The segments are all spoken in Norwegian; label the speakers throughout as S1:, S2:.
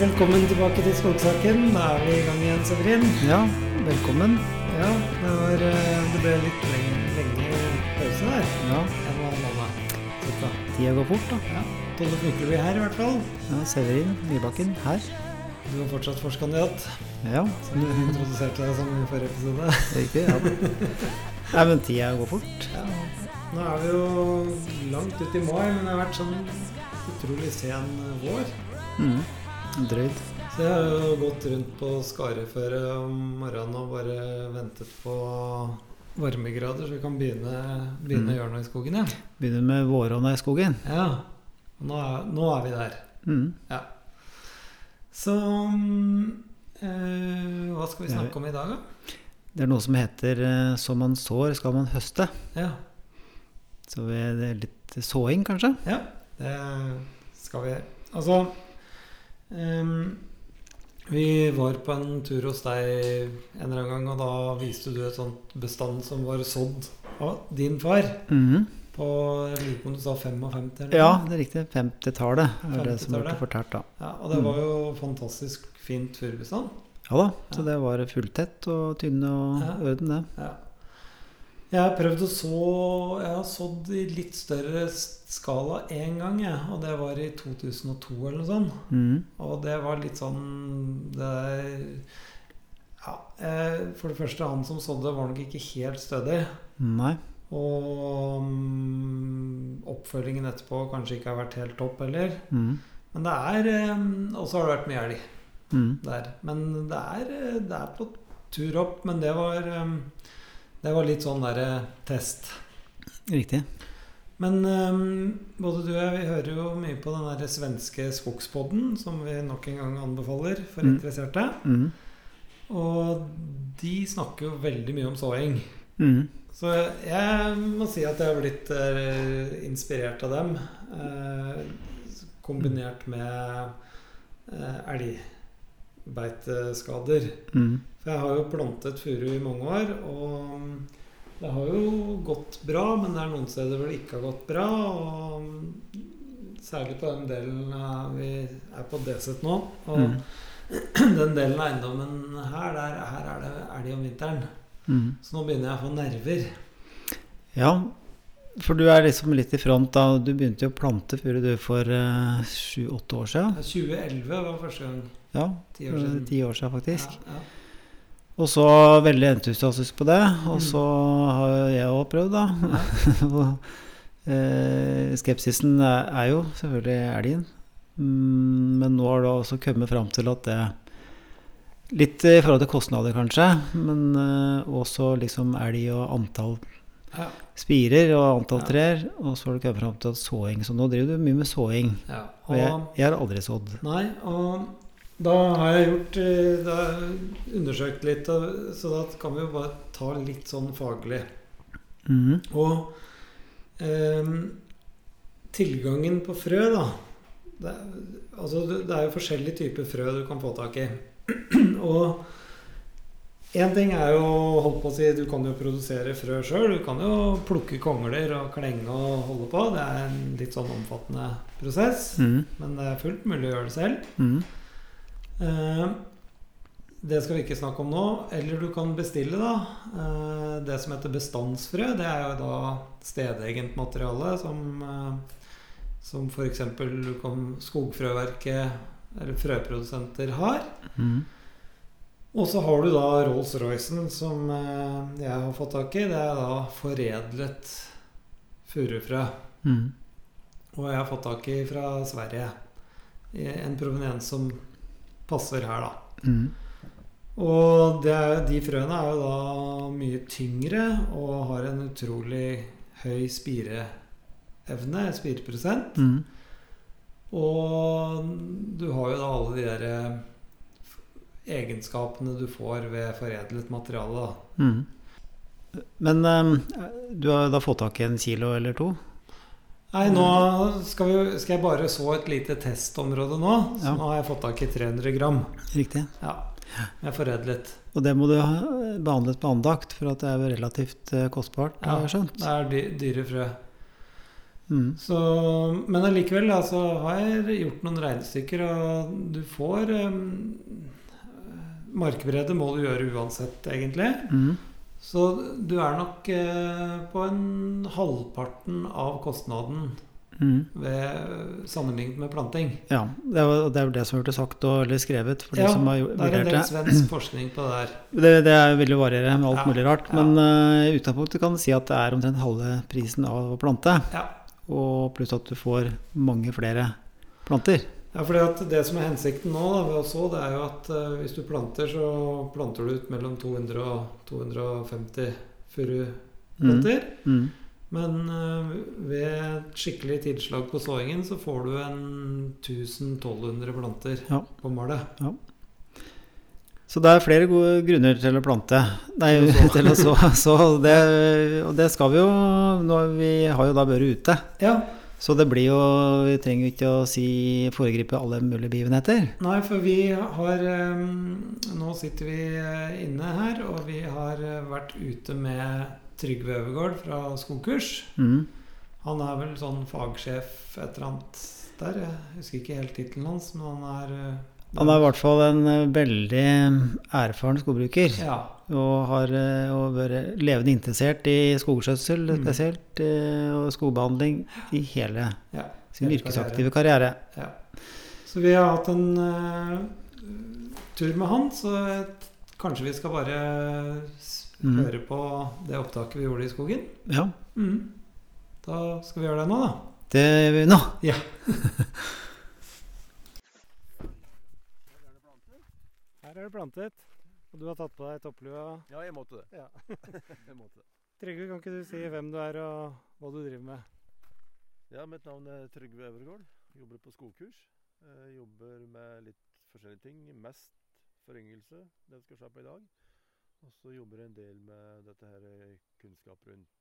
S1: velkommen tilbake til Skogsaken. Da er vi i gang igjen, Severin.
S2: Ja, velkommen.
S1: Ja, det, var, eh, det ble litt lenge, lenge pause der.
S2: Ja,
S1: En var måned. cirka.
S2: tida går fort, da.
S1: Ja, Tolle Fnykleby her, i hvert fall.
S2: Ja, Severin Nybakken her.
S1: Du er fortsatt forskandidat,
S2: Ja,
S1: som du introduserte deg som i forrige episode.
S2: riktig. Ja. Nei, men tida går fort.
S1: Ja, nå er vi jo langt ute i mai, men det har vært sånn utrolig sen vår.
S2: Mm. Drøyd.
S1: Så jeg har jo gått rundt på Skareføre om morgenen og bare ventet på varmegrader, så vi kan begynne, begynne å
S2: Mm.
S1: gjøre noe i skogen Ja.
S2: Begynne med vårånda i skogen.
S1: Ja. Nå er, nå er vi der.
S2: Mm.
S1: Så mm, eh, hva skal vi snakke om i dag, da?
S2: Det er noe som heter eh, 'som man sår, skal man høste'.
S1: Ja,
S2: Så vi, det er litt såing, kanskje?
S1: ja det skal vi. Altså ehm, Vi var på en tur hos deg en eller annen gang, og da viste du et sånt bestand som var sådd av din far.
S2: Mhm.
S1: På jeg lurer på om du sa 55? eller
S2: Ja, det er riktig. 50-tallet er det som ble fortalt, da.
S1: ja. Og det var jo fantastisk fint furubestand.
S2: Ja da, så det var fulltett og tynne og
S1: Ja.
S2: orden, det.
S1: Ja. Jeg har prøvd å så Jeg har sådd i litt større skala én gang, jeg. Og det var i 2002 eller noe sånt.
S2: Mm.
S1: Og det var litt sånn det Ja. eh, For det første, han som sådde, var nok ikke helt stødig.
S2: Nei.
S1: Og um, oppfølgingen etterpå kanskje ikke har vært helt topp heller.
S2: Mm.
S1: Men det er um, Og så har det vært mye elg
S2: mm.
S1: der. Men det er, eh, det er på tur opp. Men det var eh, Det var litt sånn derre test.
S2: Riktig.
S1: Men um, både du og jeg vi hører jo mye på den der svenske skogspodden, som vi nok en gang anbefaler for
S2: Mm.
S1: interesserte.
S2: Mm.
S1: Og de snakker jo veldig mye om såing.
S2: Mm.
S1: Så jeg må si at jeg har blitt uh, inspirert av dem. Uh, kombinert med eh, elgbeiteskader.
S2: Mm.
S1: For jeg har jo plantet furu i mange år, og det har jo gått bra, men det er noen steder hvor det ikke har gått bra. Og særlig på den delen vi er på Deset nå. Og
S2: mm.
S1: den delen av eiendommen her, der, her er det elg om vinteren.
S2: Mm.
S1: Så nå begynner jeg å få nerver.
S2: Ja, for du er liksom litt i front da. Du begynte jo å plante furu for eh, sju-åtte år siden.
S1: 2011 var første gang.
S2: Ja,
S1: Ti år siden.
S2: ti år siden faktisk.
S1: Ja, ja.
S2: Og så veldig entusiastisk på det. Og
S1: Mm.
S2: så har jeg òg prøvd, da. eh, skepsisen er, jo selvfølgelig elgen. Mm, men nå har du også kommet fram til at det Litt i forhold til kostnader, kanskje, men eh, også liksom elg og antall
S1: Ja,
S2: spirer og antall
S1: Ja.
S2: trær. Og så har du kommet fram til at såing. Så nå driver du mye med såing.
S1: ja.
S2: Og jeg,
S1: Og,
S2: jeg har aldri sådd.
S1: nei, og da har jeg gjort eh, Da undersøkt litt, så da kan vi jo bare ta litt sånn faglig.
S2: Mm.
S1: Og eh, tilgangen på frø, da det, altså, det er jo forskjellige typer frø du kan få tak i. og én ting er jo holdt på å si, Du kan jo produsere frø sjøl. Du kan jo plukke kongler og klenge og holde på. Det er en litt sånn omfattende prosess.
S2: Mm.
S1: Men det er fullt mulig å gjøre det selv.
S2: Mhm.
S1: Eh, det skal vi ikke snakke om nå. Eller du kan bestille da eh, det som heter bestandsfrø. Det er jo da stedegent materiale som, eh, som f.eks. Skogfrøverket eller frøprodusenter har.
S2: Mm.
S1: Og så har du da Rolls-Roycen som jeg har fått tak i. Det er da foredlet furufrø.
S2: Mm.
S1: Og jeg har fått tak i fra Sverige. I En proveniens som passer her, da.
S2: Mm.
S1: Og det de frøene er jo da mye tyngre og har en utrolig høy spireevne, spireprosent.
S2: Mm.
S1: Og du har jo da alle de der eh, egenskapene du får ved foredlet materiale. da.
S2: Mm. Men um, du har da fått tak i en kilo eller to?
S1: Nei, nå skal, vi, skal jeg bare så et lite testområde nå. Så
S2: Ja.
S1: nå har jeg fått tak i 300 gram.
S2: Riktig.
S1: Ja, med foredlet.
S2: Og det må du ha behandlet med andakt, for at det er relativt eh, kostbart,
S1: Ja,
S2: har jeg skjønt.
S1: Det er dy dyre frø.
S2: Mm.
S1: Så, men allikevel altså, har jeg gjort noen regnestykker, og du får um, Markbredde må du gjøre uansett, egentlig.
S2: Mm.
S1: Så du er nok eh, på en halvparten av kostnaden
S2: Mm.
S1: ved sammenlignet med planting.
S2: Ja, det er, jo- det det som har blitt sagt og eller skrevet
S1: Ja,
S2: som har gjort-
S1: Det er en del svensk forskning på det der.
S2: Det, det vil jo variere med alt
S1: Ja,
S2: mulig rart.
S1: ja.
S2: Men i uh, utgangspunktet kan du si at det er omtrent halve prisen av å plante.
S1: Ja.
S2: Og pluss at du får mange flere planter.
S1: Ja, fordi at Det som er hensikten nå da, ved også, så, det er jo at uh, hvis du planter, så planter du ut mellom 200 og 250 furuplanter.
S2: Mm. Mm.
S1: Men uh, ved et skikkelig tilslag på såingen, så får du en 1000-1200 planter
S2: Ja.
S1: på målet.
S2: Så det er flere gode grunner til å plante. Nei,
S1: Til å så.
S2: så. så det, og det skal vi jo nå, Vi har jo da børet ute.
S1: Ja,
S2: Så det blir jo Vi trenger jo ikke å si foregripe alle mulige begivenheter.
S1: Nei, for vi har eh, Nå sitter vi eh, inne her, og vi har eh, vært ute med Trygve Øvergård fra Skogkurs.
S2: Mm.
S1: Han er vel sånn fagsjef et eller annet der. Jeg husker ikke helt tittelen hans, men han er eh,
S2: Han er i hvert fall en eh, veldig erfaren skogbruker.
S1: Ja.
S2: Og har eh, og vært levende interessert i skogskjøtsel
S1: Mm.
S2: spesielt, eh, og skogbehandling i hele
S1: ja.
S2: sin
S1: Hele
S2: yrkesaktive karriere.
S1: Ja. Så vi har hatt en uh, tur med han, så kanskje vi skal bare
S2: Mhm.
S1: høre på det opptaket vi gjorde i skogen.
S2: Ja,
S1: Mm. Da skal vi gjøre det nå, da.
S2: det gjør vi nå.
S1: Ja. er det plantet, og du har tatt på deg topplua.
S3: Ja, jeg måtte det.
S1: Ja.
S3: jeg måtte det.
S1: Trygve, kan ikke du si hvem du er og hva du driver med?
S3: Ja, mitt navn er Trygve Øvergård. Jobber på skogkurs. Jeg jobber med litt forskjellige ting. Mest foryngelse, det vi skal se på i dag. Og så jobber jeg en del med dette her eh, kunnskap rundt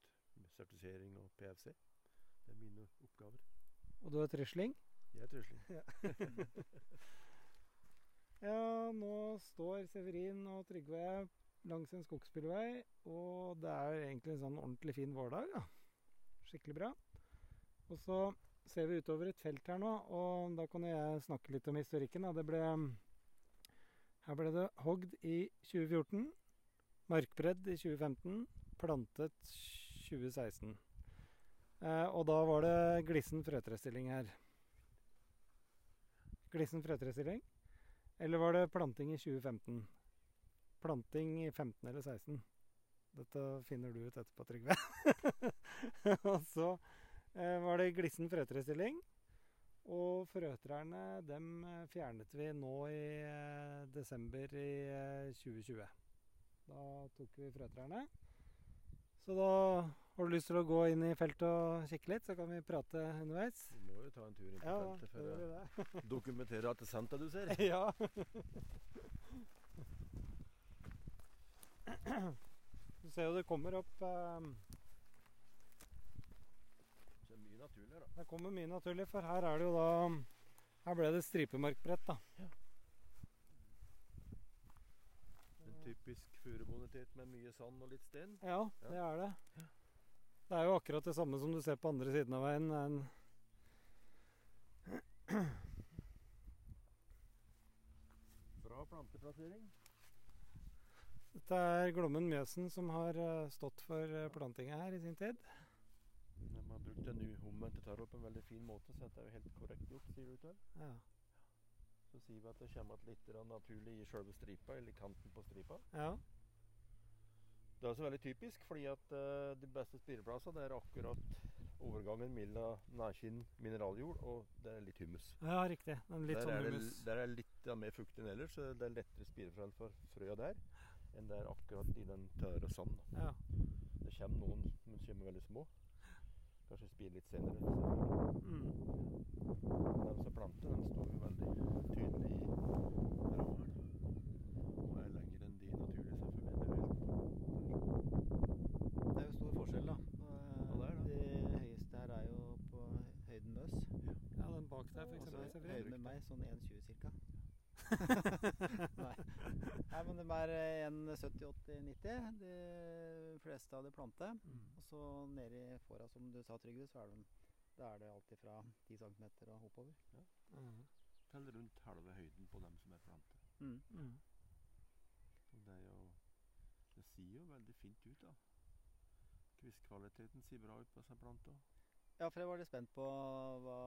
S3: sertifisering og PFC. Det er mine oppgaver.
S1: Og du er trysling?
S3: Jeg er trusling.
S1: Ja, nå står Severin og Trygve langs en skogsbilvei, og det er egentlig en sånn ordentlig fin vårdag. Ja. Skikkelig bra. Og så ser vi utover et felt her nå, og da kan jeg snakke litt om historikken. Det ble, her ble det hogd i 2014, markbredd i 2015, plantet 2016. Eh, og da var det glissen frøtrestilling her. Glissen frøtrestilling. Eller var det planting i 2015? Planting i 15 eller 16? Dette finner du ut etterpå, Trygve. og så eh, var det glissen frøtrestilling. Og frøtrærne dem eh, fjernet vi nå i eh, desember i eh, 2020. Da tok vi frøtrærne. Så da har du lyst til å gå inn i feltet og kikke litt, så kan vi prate underveis.
S3: Vi ta en tur inn på
S1: Ja,
S3: feltet
S1: for
S3: for
S1: det.
S3: å dokumentere at det er sant det du ser.
S1: Ja. Du ser jo det kommer opp eh,
S3: Det er mye naturlig da.
S1: Det kommer mye naturlig, for her er det jo da Her ble det stripemarkbrett, da.
S3: En typisk furubonitet med mye sand og litt sten.
S1: Ja, det er det. Det er jo akkurat det samme som du ser på andre siden av veien. En
S3: Bra planteplassering.
S1: Dette er Glommen Mjøsen som har eh, stått for eh, plantinga her i sin tid.
S3: De har brukt en omvendte omvendt på en veldig fin måte, så dette er jo helt korrekt gjort, sier du til.
S1: Ja.
S3: Så sier vi at det kommer igjen litt naturlig i selve stripa, eller kanten på stripa.
S1: ja.
S3: Det er også veldig typisk, fordi at eh, de beste spireplassene er akkurat overgangen mellom nærkinn mineraljord og det er litt humus.
S1: ja, riktig. Litt
S3: der,
S1: sånn
S3: er det, der er litt ja, mer fuktig enn ellers, så det er lettere spirefrell for frøa der enn det er akkurat i den tørre sand.
S1: Ja.
S3: Det kommer noen, men kommer veldig små. Kanskje spire litt senere. selvfølgelig.
S1: Mm.
S3: De som planter, de står jo veldig tydelig i rammeren. Og er lenger enn de naturlige, selvfølgelig. Det er jo helt
S2: Det er jo stor forskjell, da.
S3: Ja, det er det.
S2: De høyeste her er jo på høyden med oss.
S1: ja, den bak der, for
S2: Og så
S1: eksempel.
S2: høyden
S1: Severin.
S2: med meg, sånn 1,20 ca. Nei. Nei, men de er eh, 1,70-80-90, de fleste av de plante.
S1: Mm.
S2: Og så nede i fåra, som du sa, Trygve, så er de Da er det alltid fra 10 cm og oppover.
S1: Mm.
S3: Til rundt halve høyden på dem som er plantet.
S2: Mm.
S1: Mm.
S3: Og det er jo Det ser jo veldig fint ut, da. Kvistkvaliteten ser bra ut på disse plantene.
S2: Ja, for jeg var litt spent på hva,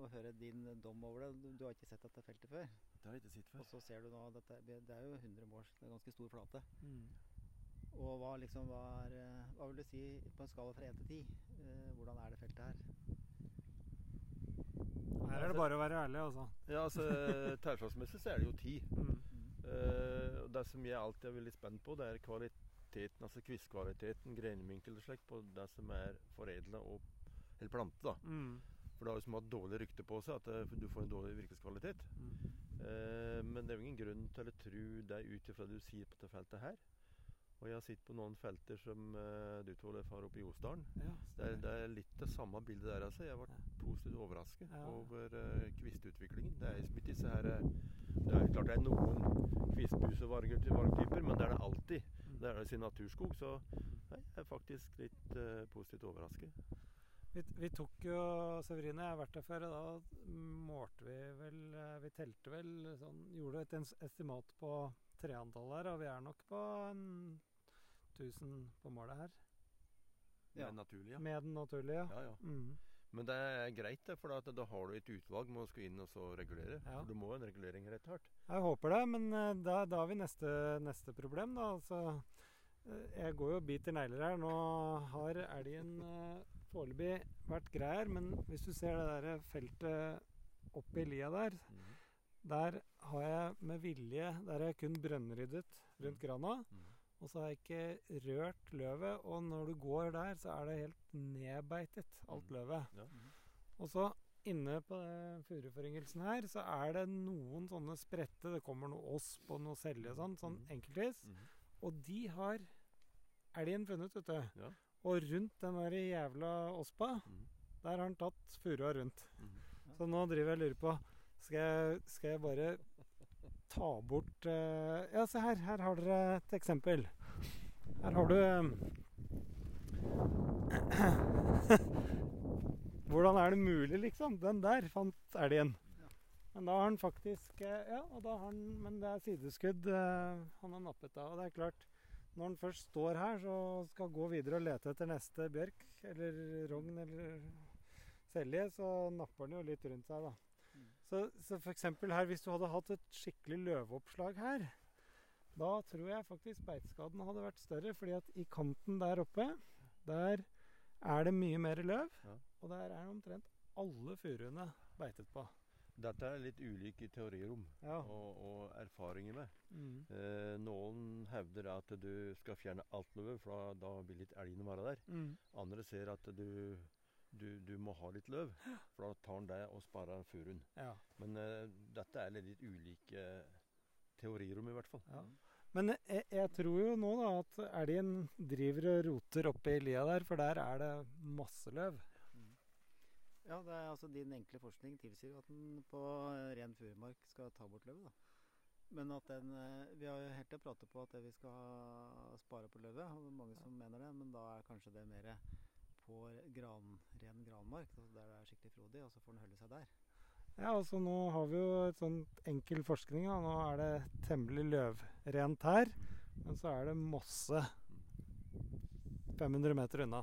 S2: å høre din dom over det. Du, du har ikke sett dette feltet før.
S3: Det har jeg ikke sett før.
S2: Og så ser du nå dette, Det er jo 100 mål, det er en ganske stor flate.
S1: Mm.
S2: Og hva liksom hva er Hva vil du si på en skala fra 1 til 10? Eh, hvordan er det feltet her?
S1: Her er det bare å være ærlig, altså.
S3: Ja, altså Tærslagsmessig så er det jo 10.
S1: Mm.
S3: Uh, det som jeg alltid er veldig spent på, det er kvaliteten, altså kvistkvaliteten, greinvinkel og slikt, på det som er foredla og eller plante. da.
S1: Mm.
S3: For det har jo som hatt dårlig rykte på seg at eh, du får en dårlig virkeskvalitet.
S1: Mm.
S3: Eh, men det er jo ingen grunn til å tro det ut ifra det du sier på dette feltet her. Og jeg har sett på noen felter som uh, du to har oppe i Osdalen.
S1: Ja,
S3: Det det er litt det samme bildet der. altså. Jeg ble
S1: Ja.
S3: positivt overrasket
S1: Ja.
S3: over uh, kvistutviklingen. Det er liksom ikke disse her Det er klart det er noen kvistbus- og vargtyper, men det er det alltid.
S1: Mm.
S3: Det er det sin naturskog, så nei, jeg er faktisk litt eh, positivt overrasket.
S1: Vi, vi tok jo Severine, jeg har vært der før, og da målte vi vel eh, Vi telte vel sånn Gjorde et estimat på treantallet her, og vi er nok på en 1000 på målet her.
S3: Med
S2: Ja.
S3: er naturlig, ja.
S1: Med den naturlige.
S3: ja, ja.
S1: Mm.
S3: Men det er greit, det, for at da har du et utvalg med å skulle inn og så regulere.
S1: Ja.
S3: For du må jo en regulering rett hardt.
S1: Jeg håper det, men eh, da, da har vi neste, neste problem, da. Altså, eh, jeg går jo og biter negler her. Nå har elgen foreløpig vært grei her, men hvis du ser det der feltet oppi lia der,
S3: mm.
S1: der har jeg med vilje Der har jeg kun brønnryddet rundt grana.
S3: Mm.
S1: Og så har jeg ikke rørt løvet, og når du går der, så er det helt nedbeitet, alt
S3: Mm.
S1: løvet.
S3: Ja.
S1: Og så inne på furuforyngelsen her, så er det noen sånne spredte Det kommer noe osp og noe selje sånn, sånn
S3: Mhm.
S1: enkeltvis.
S3: Mm.
S1: Og de har elgen funnet, vet du.
S3: Ja.
S1: Og rundt den der jævla ospa,
S3: mm.
S1: der har han tatt furua rundt.
S3: Mhm.
S1: Så nå driver jeg og lurer på Skal jeg, skal jeg bare ta bort uh, Ja, se her. Her har dere et eksempel. Her har du Hvordan er det mulig, liksom? Den der fant elgen.
S2: Ja.
S1: Men da har han faktisk eh, Ja, og da har han Men det er sideskudd uh, han har nappet av. Og det er klart, når den først står her, så skal gå videre og lete etter neste bjørk eller rogn eller selje, så napper den jo litt rundt seg, da.
S2: Mm.
S1: Så, så eksempel her, hvis du hadde hatt et skikkelig løveoppslag her, da tror jeg faktisk beiteskaden hadde vært større, fordi at i kanten der oppe, der er det mye mer løv,
S3: Ja.
S1: og der er omtrent alle furuene beitet på.
S3: Dette er litt ulike teorier om
S1: Ja.
S3: og, og erfaringer med.
S1: Mm.
S3: Eh, noen hevder at du skal fjerne alt løv, for da, vil ikke elgen være der.
S1: Mm.
S3: Andre ser at du, du, du må ha litt løv, for da tar han det og sparer furuen.
S1: Ja.
S3: Men eh, dette er litt ulike teorier om, i hvert fall.
S1: Ja. Men jeg, jeg tror jo nå da at elgen driver og roter oppi lia der, for der er det masse løv.
S2: Ja, det er altså Din enkle forskning tilsier at den på eh, ren furumark skal ta bort løvet. da. Men at den eh, Vi har jo helt til å prate på at vi skal spare på løvet. og det er mange som mener det, Men da er kanskje det mer på gran, ren granmark, altså der det er skikkelig frodig, og så får den holde seg der.
S1: Ja, altså nå har vi jo et sånt enkel forskning. Da. Nå er det temmelig løvrent her, men så er det mosse 500 meter unna.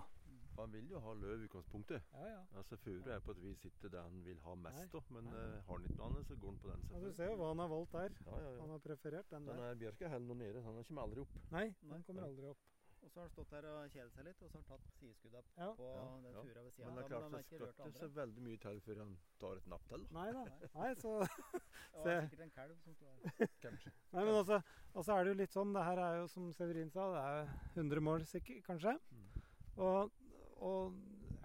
S3: Han vil jo ha løv i utgangspunktet.
S1: Ja, ja.
S3: Altså Furu er på et vis ikke det han vil ha mest av, men
S1: Nei.
S3: eh, har han ikke noe annet, så går han på den.
S1: ja du ser jo hva han har valgt der.
S3: Ja, ja, ja.
S1: Han har preferert den der.
S3: Den bjørka holder noe nede. Han kommer aldri opp.
S1: Nei, den kommer aldri opp.
S2: Og så har han stått der og kjedet seg litt, og så har han tatt sideskudda
S1: Ja.
S2: på
S3: Ja,
S2: den fura ved sida.
S3: Men det er
S2: Da,
S3: klart
S2: han
S3: det
S2: har ikke
S3: skal
S2: rørt
S3: ikke så veldig mye til før han tar et napp til.
S1: Nei da. Nei, så
S2: Det var sikkert en kalv som sto der.
S3: Kanskje.
S1: Nei, men også, også, er det jo litt sånn Det her er jo, som Severin sa, det er 100 mål sikkert, kanskje.
S3: Mm.
S1: Og, og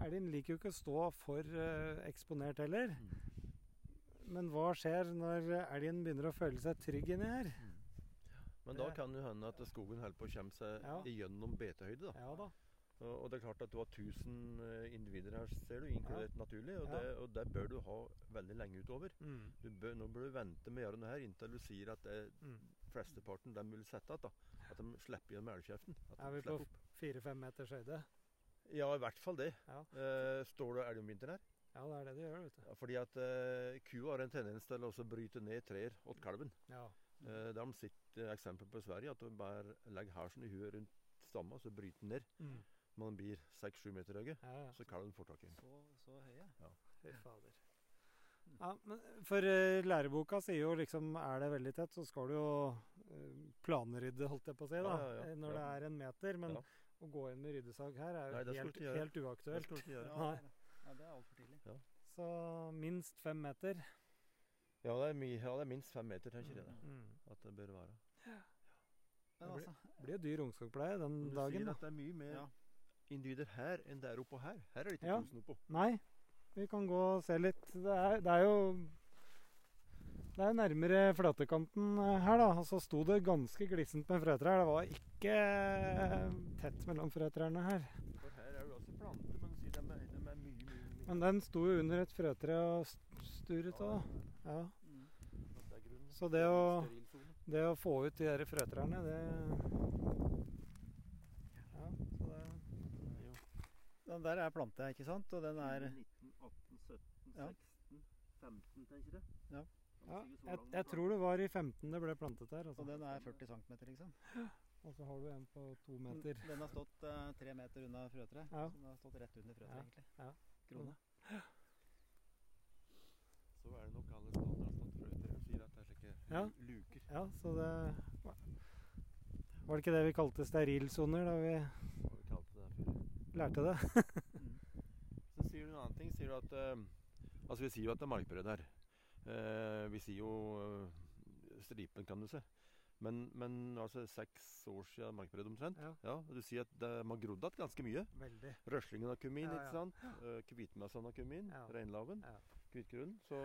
S1: elgen liker jo ikke å stå for eh, eksponert heller.
S3: Mm.
S1: Men hva skjer når elgen begynner å føle seg trygg inni her?
S3: Mm. Men da kan det hende at skogen holder på å komme seg
S1: Ja.
S3: igjennom betehøyde. da.
S1: Ja da.
S3: Og, og det er klart at du har 1000 eh, individer her, ser du, inkludert naturlig. Og,
S1: Ja.
S3: det, og det bør du ha veldig lenge utover.
S1: Mm.
S3: Du bør, nå bør du vente med å gjøre noe her inntil du sier at det,
S1: Mm.
S3: flesteparten de vil sette igjen. At de slipper gjennom elgkjeften. At
S1: Er vi på fire-fem meters høyde?
S3: Ja, i hvert fall det.
S1: Ja.
S3: Uh, står det elg om vinteren her?
S1: Ja, det er det det gjør, vet du.
S3: Ja, Fordi at uh, kua har en tendens til å bryte ned trær åt kalven.
S1: Ja.
S3: Eh, det har de sett eh, eksempel på i Sverige, at de bare legger halsen i huet rundt stamma, så bryter den ned.
S1: Mm.
S3: Den blir seks-sju meter høy,
S1: ja, ja.
S3: så kalven får tak i den.
S2: Så, så høye.
S1: Fy fader. Ja, men for uh, læreboka sier jo liksom Er det veldig tett, så skal du jo uh, planrydde, holdt jeg på å si, da.
S3: Ja, ja, ja.
S1: Når
S3: Ja.
S1: det er en meter. Men
S3: Ja.
S1: Å gå inn med ryddesag her er jo
S3: Nei,
S1: helt,
S3: du
S1: helt uaktuelt.
S3: Det ja.
S1: Nei.
S2: Ja, det er altfor tidlig.
S1: Så minst fem meter.
S3: Ja, det er, mi, ja, det er minst fem meter, tenker jeg det.
S1: Mm.
S3: At det bør være.
S2: Ja.
S1: Det
S2: blir,
S1: Det blir dyr ungskogpleie den
S3: du
S1: dagen.
S3: sier
S1: Da.
S3: at det er mye mer
S2: ja.
S3: individer her enn der oppe og her. Her er det ikke
S1: Ja.
S3: tusen oppå.
S1: Nei, vi kan gå og se litt. Det er, det er jo det er nærmere flatekanten eh, her, da. Og så sto det ganske glissent med frøtrær. Det var ikke eh, tett mellom frøtrærne her.
S3: For her er det også planter, men de er, de er mye, mye, mye
S1: Men den sto jo under et frøtre og sturet òg. Ja.
S2: Mm.
S1: Så det å, det å få ut de der frøtrærne, det Ja, så det
S2: Den der er plante, ikke sant? Og den er
S3: 19, 18, 17, 16, 15, tenker jeg.
S2: Ja.
S1: Ja, jeg, jeg tror det var i 15 det ble plantet her.
S2: Og
S1: Altså.
S2: den er 40 cm, liksom.
S1: Og så har du en på to meter.
S2: Den har stått uh, tre meter unna frøtreet.
S1: Ja.
S2: Så den har stått rett under frøtreet,
S1: Ja.
S2: egentlig.
S1: Ja.
S2: Krone.
S3: Så er det nok alle steder har stått frøtre og sier at det er slike
S1: Ja.
S3: luker.
S1: Ja, så det Var det ikke det vi kalte sterilsoner da vi
S3: vi kalte det før.
S1: lærte det?
S2: Mm.
S3: Så sier du en annen ting. Sier du at uh, Altså, vi sier jo at det er markbrød her. Uh, vi sier jo eh, stripen, kan du se. Men, men altså seks år siden markbrød omtrent.
S1: Ja.
S3: Ja, Du sier at det, man har grodd igjen ganske mye.
S1: Veldig.
S3: Røslingen har kommet inn,
S1: Ja, ja.
S3: ikke sant? Uh, Hvitmessan har kommet inn. Reinlaven.
S1: Ja.
S3: Hvitkrunnen. Så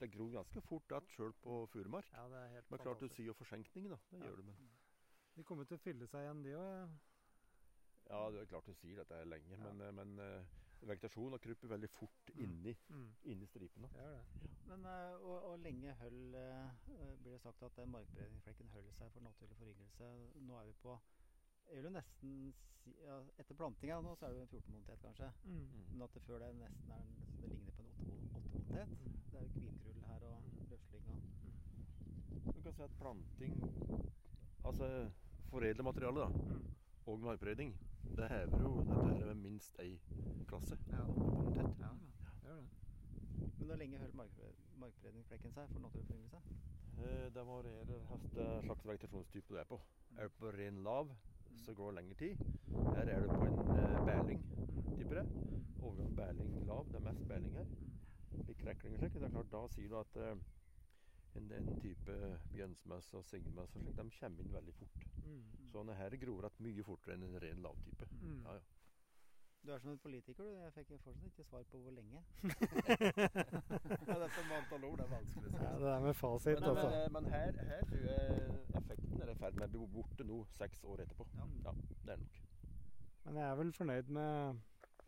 S3: det gror ganske fort igjen sjøl på furumark.
S1: ja, det er helt
S3: Men klart du sier jo forsenkning, da. Det gjør du, men
S1: De kommer til å fylle seg igjen, de òg.
S3: Ja, det er klart du sier dette er lenge, men, eh, men eh, vegetasjonen og krypet veldig fort
S1: Mm.
S3: inni,
S1: Mm.
S3: inni stripen. da.
S1: Det det.
S2: Men eh, og, og lenge høll eh, eh, blir det sagt at den markbredningsflekken holder seg for naturlig foryngelse. Nå er vi på Jeg vil jo nesten si ja, Etter plantinga nå så er det jo en 14-monthet, kanskje.
S1: Mm.
S2: Men at det før det nesten er en- det ligner på en 8-monthet. Det er jo hvitrull her og røsling og
S3: Du kan si at planting Altså foredle materiale, da,
S1: Mm.
S3: og markberedning, det hever jo dette her med minst ei klasse.
S1: Ja.
S3: tett.
S1: Ja, det gjør det.
S2: Men hvor lenge holder mark markbredningsflekken seg for naturlig?
S3: Eh, Det varierer hvilken slags vegetasjonstype du er på. Er du på ren lav, så går det lengre tid. Her er du på en eh, bæling,
S1: Mm.
S3: tipper jeg. Overgang bæling-lav. Det er mest bæling her. Litt krekling og slikt. Det er klart, da sier du at eh, en, en type bjørnsmesse og signmesse og slik, de kommer inn veldig fort.
S1: Mm.
S3: Så denne her gror igjen mye fortere enn en ren lavtype.
S1: Mm.
S3: Ja, ja.
S2: Du er som en politiker, du. Jeg fikk fortsatt ikke svar på hvor lenge.
S3: ja, dette med antall ord det er vanskelig.
S1: Ja, det er med fasit,
S3: Men, men,
S1: altså.
S3: Men, men her, her tror jeg effekten er i ferd med å bli borte nå, seks år etterpå.
S2: Ja.
S3: Ja, det er nok.
S1: Men jeg er vel fornøyd med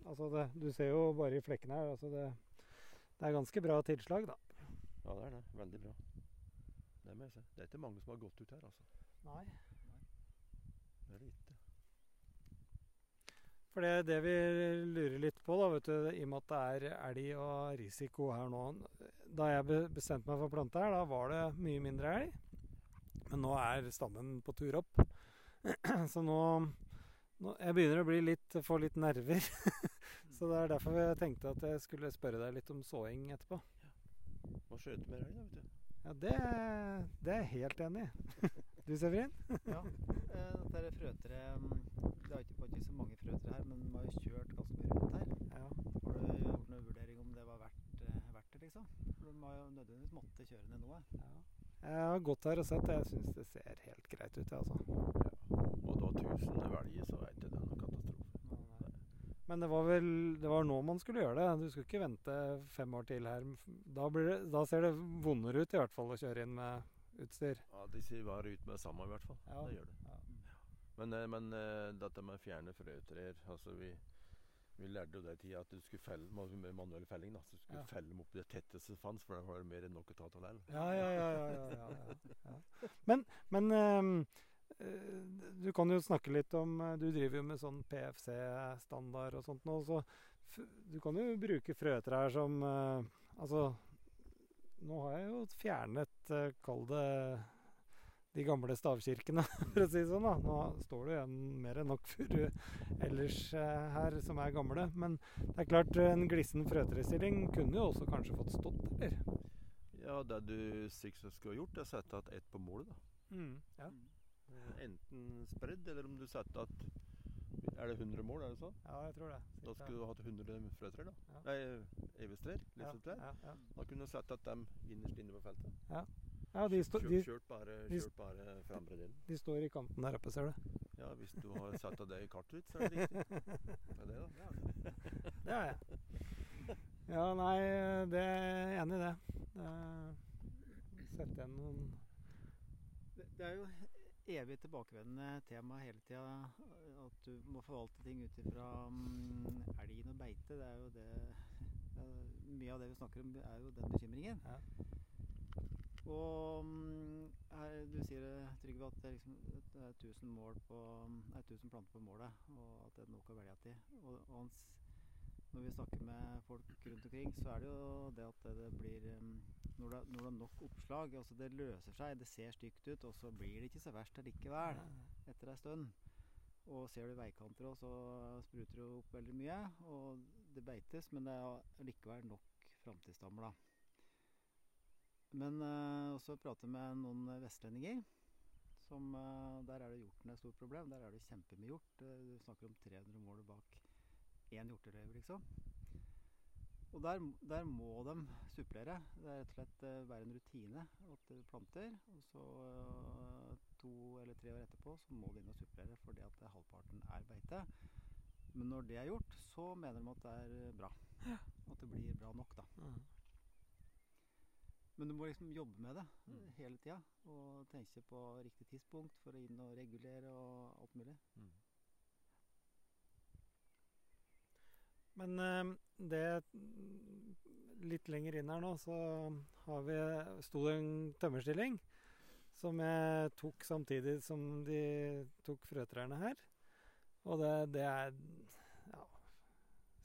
S1: Altså, det, du ser jo bare i flekkene her. Altså det, det er ganske bra tilslag, da.
S3: Ja, det er det. Veldig bra. Det må jeg si. Det er ikke mange som har gått ut her, altså.
S1: Nei.
S3: Det er det ikke.
S1: For det er det vi lurer litt på, da, vet du, i og med at det er elg og risiko her nå Da jeg bestemte meg for å plante her, da var det mye mindre elg. Men nå er stammen på tur opp. Så nå, nå Jeg begynner å bli litt, få litt nerver. Så det er derfor jeg tenkte at jeg skulle spørre deg litt om såing etterpå.
S3: Må skjøte mer elg, da, vet du.
S1: Ja, det, det er jeg helt enig i. Du, Severin?
S2: Ja, eh, dette er frøtre mm, Det er ikke, ikke så mange frøtre her, men vi har jo kjørt ganske mye rundt her.
S1: Ja.
S2: Har du gjort noen vurdering om det var verdt, eh, verdt det, liksom? For de har jo nødvendigvis måttet kjøre ned noe.
S1: ja. Jeg har gått her og sett det. Jeg syns det ser helt greit ut, jeg, altså.
S3: Ja. Og da 1000 velger, så vet du. det er katastrofe.
S1: Men det var vel det var nå man skulle gjøre det. Du skulle ikke vente fem år til her. Da, blir det, da ser det vondere ut i hvert fall å kjøre inn med utstyr.
S3: Ja, De sier bare ut med det samme, i hvert fall.
S1: Ja.
S3: Det gjør det.
S1: Ja.
S3: Men, eh, men eh, dette med å fjerne frøtrær altså vi, vi lærte jo det i tida at du skulle felle med med manuell felling. da, så du skulle
S1: Ja.
S3: felle dem opp det tetteste som fantes, for da var det mer enn nok å ta av likevel.
S1: Ja, ja, ja. ja, ja. Men, men ehm, eh, Du kan jo snakke litt om eh, Du driver jo med sånn PFC-standard og sånt nå. Så du kan jo bruke frøtrær som eh, Altså, nå har jeg jo fjernet, eh, kall det de gamle stavkirkene, for å si det sånn. da. Nå står det igjen mer enn nok furu ellers eh, her som er gamle. Men det er klart, en glissen frøtrestilling kunne jo også kanskje fått stått, eller?
S3: Ja, det du sikkert skulle gjort, er å sette et ett på målet. da.
S1: Mm, ja.
S3: Eh, Enten spredd, eller om du setter at Er det 100 mål, er det sånn?
S1: ja, jeg tror det.
S3: Da skulle du hatt 100 frøtrær, da.
S1: Ja.
S3: Nei, evestrær.
S1: ja,
S3: Livsetrær.
S1: ja, ja.
S3: Da kunne du sett at dem innerst inne på feltet.
S1: ja de, stå,
S3: Kjørt,
S1: de,
S3: kjørt bare,
S1: de-
S3: kjørt bare fremre delen.
S1: de står i kanten der oppe, ser du.
S3: Ja, hvis du har sett av det i kartet ditt, så er det riktig. Det er det, da.
S1: Det har jeg. Ja, nei, det er enig i det. det Sett igjen noen
S2: Det, det er jo evig tilbakevendende tema hele tida at du må forvalte ting ut ifra mm, elgen og beite. Det er jo det ja, Mye av det vi snakker om, er jo den bekymringen.
S1: Ja.
S2: Og mm, her, du sier Trygve, at det, er liksom, det er 1000, mål på, nei, 1000 planter på målet, og at det er nok å velge til. Og, og hans, når vi snakker med folk rundt omkring, så er det jo det at det, det blir mm, når det, er- når det er nok oppslag, altså det løser seg, det ser stygt ut, og så blir det ikke så verst allikevel etter ei stund. Og ser du veikanter òg, så spruter det opp veldig mye, og det beites, men det er likevel nok framtidsstammer, da. Men eh, også prate med noen vestlendinger. Som, eh, der er det hjorten et stort problem. Der er det kjempemye hjort. Eh, du snakker om 300 mål bak én hjorterøver, liksom. Og der, der må de supplere. Det er rett og slett eh, være en rutine at du planter. Og så eh, to eller tre år etterpå så må du inn og supplere fordi at eh, halvparten er beite. Men når det er gjort, så mener de at det er bra. At det blir bra nok, da.
S1: Mm.
S2: Men du må liksom jobbe med det
S3: Mm.
S2: hele tida. Og tenke på riktig tidspunkt for å inn og regulere og alt mulig.
S1: Men eh, det Litt lenger inn her nå, så har vi sto det en tømmerstilling som jeg tok samtidig som de tok frøtrærne her. Og det, det er ja,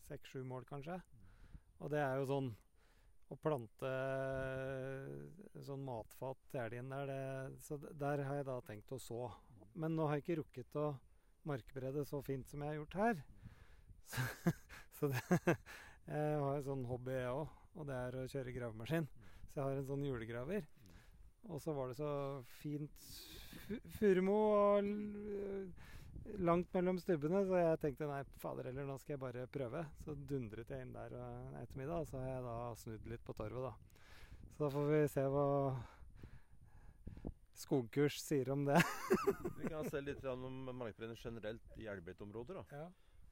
S1: seks-sju mål, kanskje. Og det er jo sånn å plante sånn matfat til elgen der, det, så der har jeg da tenkt å så. Men nå har jeg ikke rukket å markberede så fint som jeg har gjort her. Så, så det, jeg har en sånn hobby, jeg òg, og det er å kjøre gravemaskin. Så jeg har en sånn julegraver. Og så var det så fint fu- furumo og langt mellom stubbene, så jeg tenkte nei, fader heller, nå skal jeg bare prøve. Så dundret jeg inn der eh, en ettermiddag, og så har jeg da snudd litt på torvet, da. Så da får vi se hva skogkurs sier om det.
S3: Vi kan se litt om markbrenner generelt i elgbeiteområder. da.
S1: Ja.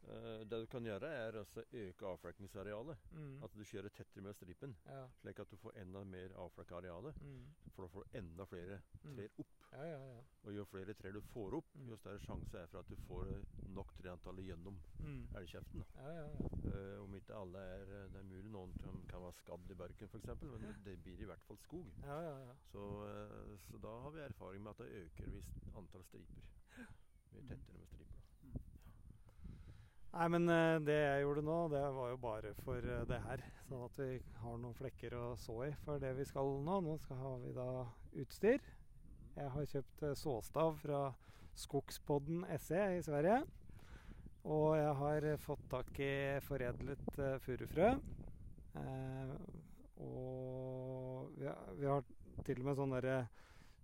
S3: Eh, det du kan gjøre, er altså øke avflekningsarealet.
S1: Mm.
S3: At du kjører tettere med stripen,
S1: Ja.
S3: slik at du får enda mer avflekka arealet.
S1: Mm.
S3: For da får du enda flere
S1: Mm.
S3: trær opp.
S1: Ja, ja, ja.
S3: Og jo flere trær du får opp,
S1: Mm.
S3: jo større sjanse er for at du får nok treantallet gjennom
S1: Mm.
S3: elgkjeften. da.
S1: Ja, ja, ja.
S3: Eh, om ikke alle er eh, Det er mulig noen kan, kan være skadd i barken, f.eks., men det, blir i hvert fall skog.
S1: ja, ja, ja.
S3: Så, så da har vi erfaring med at det øker hvis antall striper. Er tettere med striper.
S1: Nei, men eh, det jeg gjorde nå, det var jo bare for eh, det her. Sånn at vi har noen flekker å så i for det vi skal nå. Nå skal, har vi da utstyr. Jeg har kjøpt eh, såstav fra Skogspodden SE i Sverige. Og jeg har fått tak i foredlet furufrø. Eh, og vi har, vi har til og med sånn derre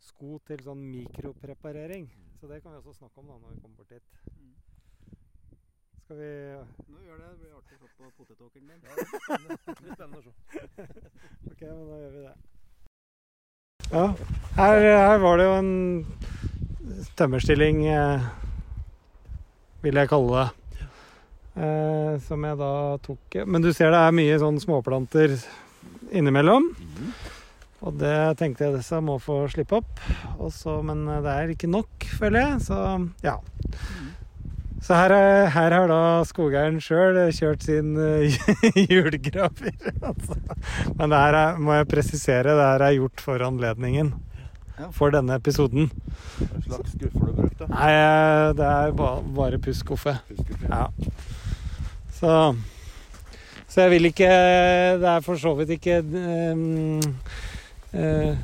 S1: sko til sånn mikropreparering. Så det kan vi også snakke om da når vi kommer bort dit. Skal vi
S2: Nå gjør det. Det blir artig å se på potetåkeren din.
S3: Ja, det blir spennende. Det blir spennende å se.
S1: Ok, men da gjør vi det. Ja, her, her var det jo en tømmerstilling, eh, vil jeg kalle det. Eh, som jeg da tok Men du ser det er mye sånn småplanter innimellom. Og det tenkte jeg disse må få slippe opp. Også, men det er ikke nok, føler jeg. Så ja. Så her, er, her har da skogeieren sjøl kjørt sin eh, hjulgraver. altså. Men det her er, må jeg presisere, det her er gjort for anledningen. For denne episoden.
S3: Hva slags skuffer du brukte?
S1: Nei, eh, det er bare, bare pusskuffe. Ja. Så Så jeg vil ikke Det er for så vidt ikke um, uh,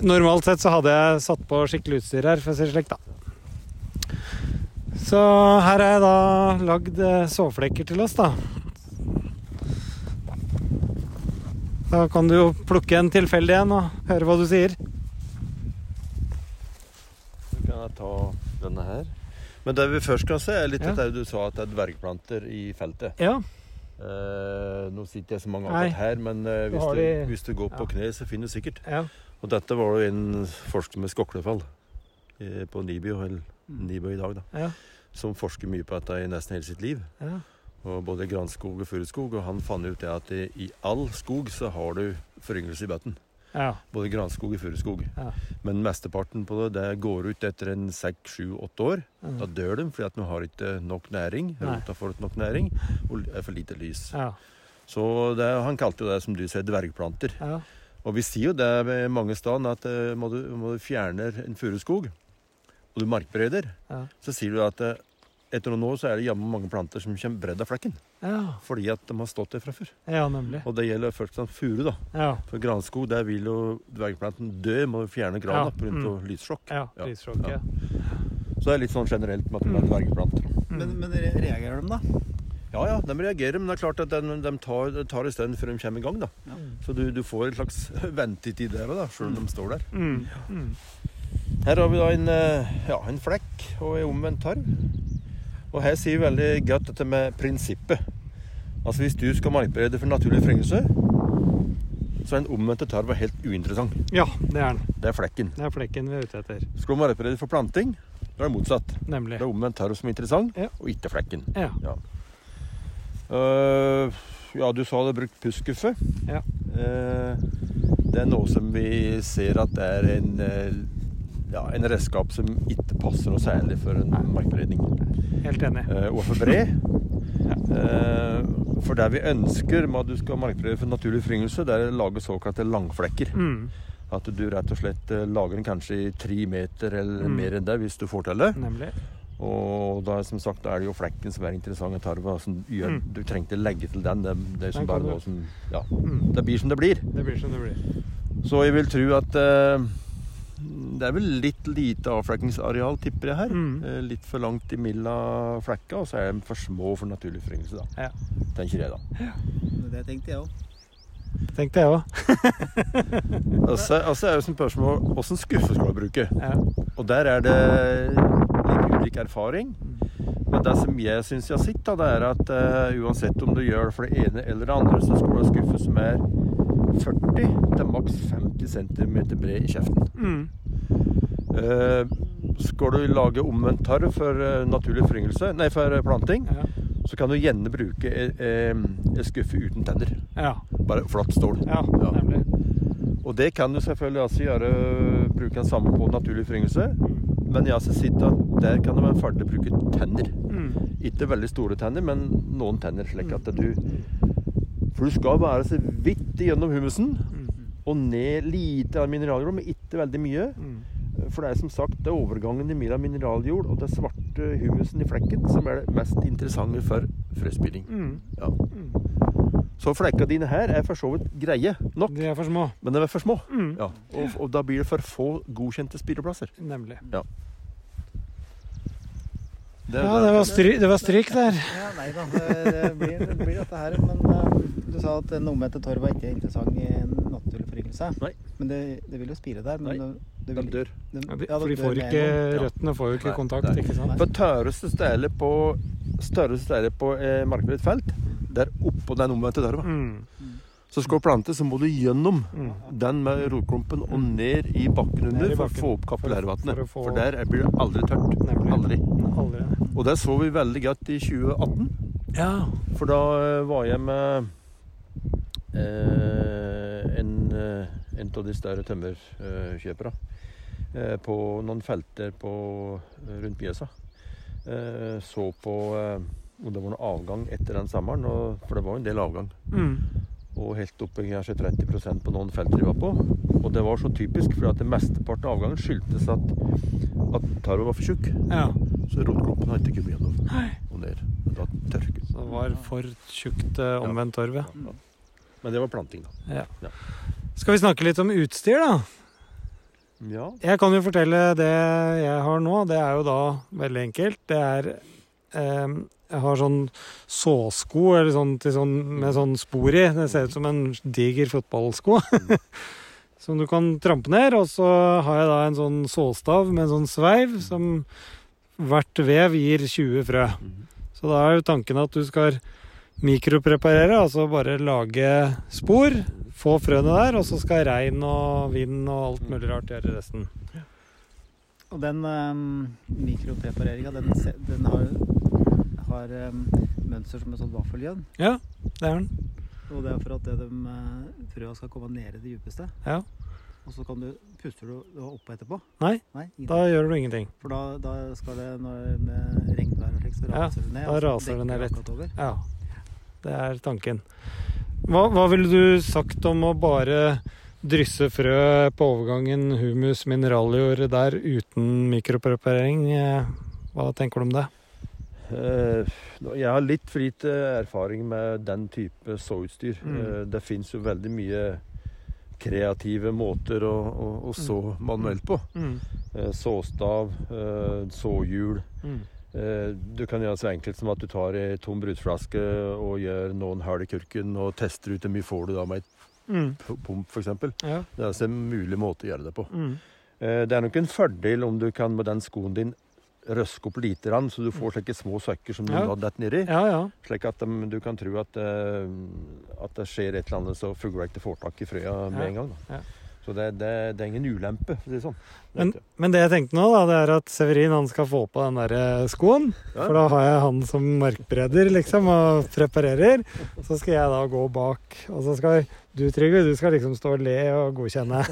S1: Normalt sett så hadde jeg satt på skikkelig utstyr her, for å si det slik, da. Så her har jeg da lagd soveflekker til oss, da. Da kan du jo plukke en tilfeldig en og høre hva du sier.
S3: Så kan jeg ta denne her. Men det vi først kan se, er litt
S1: Ja.
S3: det du sa at det er dvergplanter i feltet.
S1: Ja.
S3: Eh, nå sitter jeg så mange
S1: ganger
S3: akkurat her, men eh, hvis, du,
S1: de-
S3: hvis du går på
S1: Ja.
S3: kne, så finner du sikkert.
S1: ja.
S3: Og dette var jo en forsker med Skoklefall eh, på NIBIO, eller
S1: Mm.
S3: NIBIO i dag, da,
S1: Ja.
S3: Som forsker mye på dette i nesten hele sitt liv.
S1: ja.
S3: Og både granskog og furuskog. Og han fant ut det at i, i all skog så har du foryngelse i bøtten.
S1: ja.
S3: Både granskog og furuskog.
S1: Ja.
S3: Men mesteparten på det, det går ut etter en seks, sju, åtte år.
S1: Mm.
S3: Da dør de fordi at de har ikke nok næring. Rota får ikke nok næring, og er for lite lys.
S1: ja.
S3: Så det, han kalte jo det, som du sier, dvergplanter.
S1: ja.
S3: Og vi sier jo det mange steder at eh, må du, må du fjerne en furuskog, og du markbereder,
S1: Ja.
S3: så sier du at eh, etter noen år så er det jammen mange planter som kommer bredd av flekken.
S1: ja.
S3: Fordi at de har stått der fra før.
S1: Ja, nemlig.
S3: Og det gjelder først og fremst furu, da.
S1: Ja.
S3: For granskog, der vil jo dvergplanten dø, med å fjerne grana
S1: Ja,
S3: pga.
S1: mm.
S3: lyssjokk.
S1: Ja,
S3: Ja.
S1: lyssjokk, ja.
S3: Så det er litt sånn generelt med at de er
S1: Mm.
S2: Men, men reagerer de, da?
S3: Ja ja, de reagerer, men det er klart at de, de tar, det tar en stund før de kommer i gang. da.
S1: Ja.
S3: Så du, du får en slags ventetid der òg, sjøl om de står der.
S1: Mm. Mm.
S3: Her har vi da en, eh, ja, en flekk og en omvendt tarv. Og her sier vi veldig godt dette med prinsippet. Altså Hvis du skal markberede for naturlig foryngelse, så er den omvendte tarva helt uinteressant.
S1: Ja, det er den.
S3: Det er flekken.
S1: Det er flekken vi er ute etter.
S3: Skal du markberede for planting, da er det motsatt.
S1: Nemlig.
S3: Det er omvendt tarv som er interessant,
S1: Ja.
S3: og ikke flekken.
S1: Ja.
S3: Øh, ja, du sa du hadde brukt pusskuffe.
S1: Ja.
S3: Uh, det er noe som vi ser at er en, eh, ja, en redskap som ikke passer noe særlig for en
S1: Nei. Helt enig.
S3: Eh, og for bred. Eh, for det vi ønsker med at du skal markberede for naturlig foryngelse, det er å lage såkalte langflekker.
S1: Mm.
S3: At du rett og slett eh, lager den kanskje i tre meter eller
S1: Mm.
S3: mer enn det, hvis du får til det.
S1: Nemlig.
S3: Og da, som sagt, da er det jo flekken som er interessant i tarva. Gjør,
S1: Mm.
S3: Du trengte legge til den. Det, det som
S1: Den
S3: bare som Ja,
S1: Mm.
S3: det blir som det blir.
S1: Det blir som det blir.
S3: Så jeg vil tro at eh, det er vel litt lite avflekkingsareal, tipper jeg her.
S1: Mm.
S3: Eh, litt for langt imellom flekka, og så er de for små for naturlig foryngelse, da.
S1: Ja.
S3: Tenker jeg, da.
S2: Det tenkte jeg òg.
S1: Tenkte jeg òg.
S3: Og så og så er det som spørsmål åssen skuffe skal du bruke?
S1: Ja.
S3: Og der er det litt ulik erfaring. Men det som jeg syns jeg har sett, da, det er at uh, uansett om du gjør det for det ene eller det andre, så skal du ha skuffe som er 40 til maks 50 cm bred i kjeften.
S1: Mm.
S3: Eh, skal du lage omvendt tarv for eh, naturlig foryngelse, nei, for eh, planting,
S1: Ja.
S3: så kan du gjerne bruke eh, en skuffe uten tenner.
S1: ja.
S3: Bare flatt stål.
S1: Ja, nemlig.
S3: Og det kan du selvfølgelig altså gjøre, bruke den samme på naturlig foryngelse.
S1: Mm.
S3: Men jeg har også sett at der kan det være fordel å bruke tenner.
S1: Mm.
S3: Ikke veldig store tenner, men noen tenner. slik at du For du skal bare så vidt gjennom humusen
S1: Mm.
S3: og ned lite av mineraljord, men ikke veldig mye.
S1: Mm.
S3: For det er som sagt det er overgangen mellom mineraljord og det svarte humusen i flekken som er det mest interessante for frøspilling.
S1: Mm.
S3: Ja.
S1: Mm.
S3: Så flekka dine her er for så vidt greie nok,
S1: De er for små.
S3: men de er for små.
S1: Mm.
S3: Ja. Og, og da blir det for få godkjente spireplasser.
S1: Nemlig.
S3: Det,
S1: Ja, det var, stryk, det var stryk der.
S2: Ja, nei da, det, det, blir, det blir dette her. Men eh, du sa at en omvendte var ikke er interessant i en naturlig foryngelse. Men det, det vil jo spire der. Men
S3: Nei,
S2: det, det
S3: De dør.
S2: De,
S1: Ja, de,
S2: ja,
S1: for de får ikke. Røttene får jo ikke
S3: Nei,
S1: kontakt, ikke sant?
S3: For tørreste stedet på på eh, markbredt felt, det er oppå den omvendte torva.
S1: Mm.
S3: Så skal du plante, så må du gjennom
S1: Mm.
S3: den med rotklumpen og ned i bakken under
S1: i bakken.
S3: for å få opp kapillærvannet.
S1: For få-
S3: For der blir det aldri tørt.
S1: Nemlig.
S3: Aldri.
S1: Aldri.
S3: Og det så vi veldig godt i 2018.
S1: Ja.
S3: For da eh, var jeg med en, eh, en av de større tømmerkjøperne eh, på noen felter på, eh, rundt Mjøsa. Eh, så på eh, om det var noen avgang etter den sommeren, for det var jo en del avgang.
S1: Mm.
S3: Og helt oppe kanskje 30% på noen felter de var på. Og det var så typisk, for at det mesteparten av avgangen skyldtes at, at tarven var for tjukk.
S1: Ja.
S3: Så rotklumpen hadde ikke mye
S1: gjennom.
S3: Og ned. Da tørket
S1: Så det var for tjukt eh, omvendt torv, ja.
S3: Ja. Men det var planting, da.
S1: Skal vi snakke litt om utstyr, da?
S3: Ja.
S1: Jeg kan jo fortelle det jeg har nå. Det er jo da veldig enkelt. Det er eh, Jeg har sånn såsko eller sånn, sånn, med sånn spor i. Det ser ut som en diger fotballsko. som du kan trampe ned. Og så har jeg da en sånn såstav med en sånn sveiv som hvert vev gir 20 frø.
S3: Mhm.
S1: Så da er jo tanken at du skal mikropreparere, altså bare lage spor, få frøene der, og så skal regn og vind og alt mulig rart gjøre resten.
S2: Og den um, mikroprepareringa, den, den har, har um, mønster som et sånt vaffeljønn.
S1: Det er den.
S2: Og det er for at det de, uh, frøa skal komme ned i det djupeste.
S1: Ja.
S2: Og så kan du, puster du oppå etterpå.
S1: Nei,
S2: Nei.
S1: Da gjør du ingenting.
S2: For da, da skal det, når med regnvær og slikt, så
S1: Ja,
S2: raser det ned.
S1: da raser det ned litt. Ja, det er tanken. Hva, hva ville du sagt om å bare drysse frø på overgangen humus mineraljord der uten mikropreparering? Hva tenker du om det?
S3: Eh, jeg har litt for lite erfaring med den type såutstyr.
S1: Mm.
S3: Eh, det fins jo veldig mye kreative måter å, å, å så manuelt på. Mm. såstav, eh, såhjul.
S1: Mm.
S3: Eh, du kan gjøre det så enkelt som at du tar ei tom brusflaske og gjør noen hull i kurken og tester ut hvor mye får du da med et
S1: Mm.
S3: pump f.eks. Det er altså en mulig måte å gjøre det på.
S1: Mm.
S3: Eh, det er nok en fordel om du kan med den skoen din røske opp lite grann, så du får slike små søkker som du
S1: Ja.
S3: detter nedi.
S1: ja, ja.
S3: Slik at de, du kan tro at, eh, at det skjer et eller annet så fugla ikke får tak i frøa med
S1: Ja,
S3: en gang. Da.
S1: Ja.
S3: Så det, det, det er ingen ulempe, for å si det sånn.
S1: Men, men det jeg tenkte nå, da, det er at Severin han skal få på den der eh, skoen.
S3: Ja.
S1: For da har jeg han som markbreder, liksom, og preparerer. Så skal jeg da gå bak. Og så skal du, Trygve, du skal liksom stå og le og godkjenne.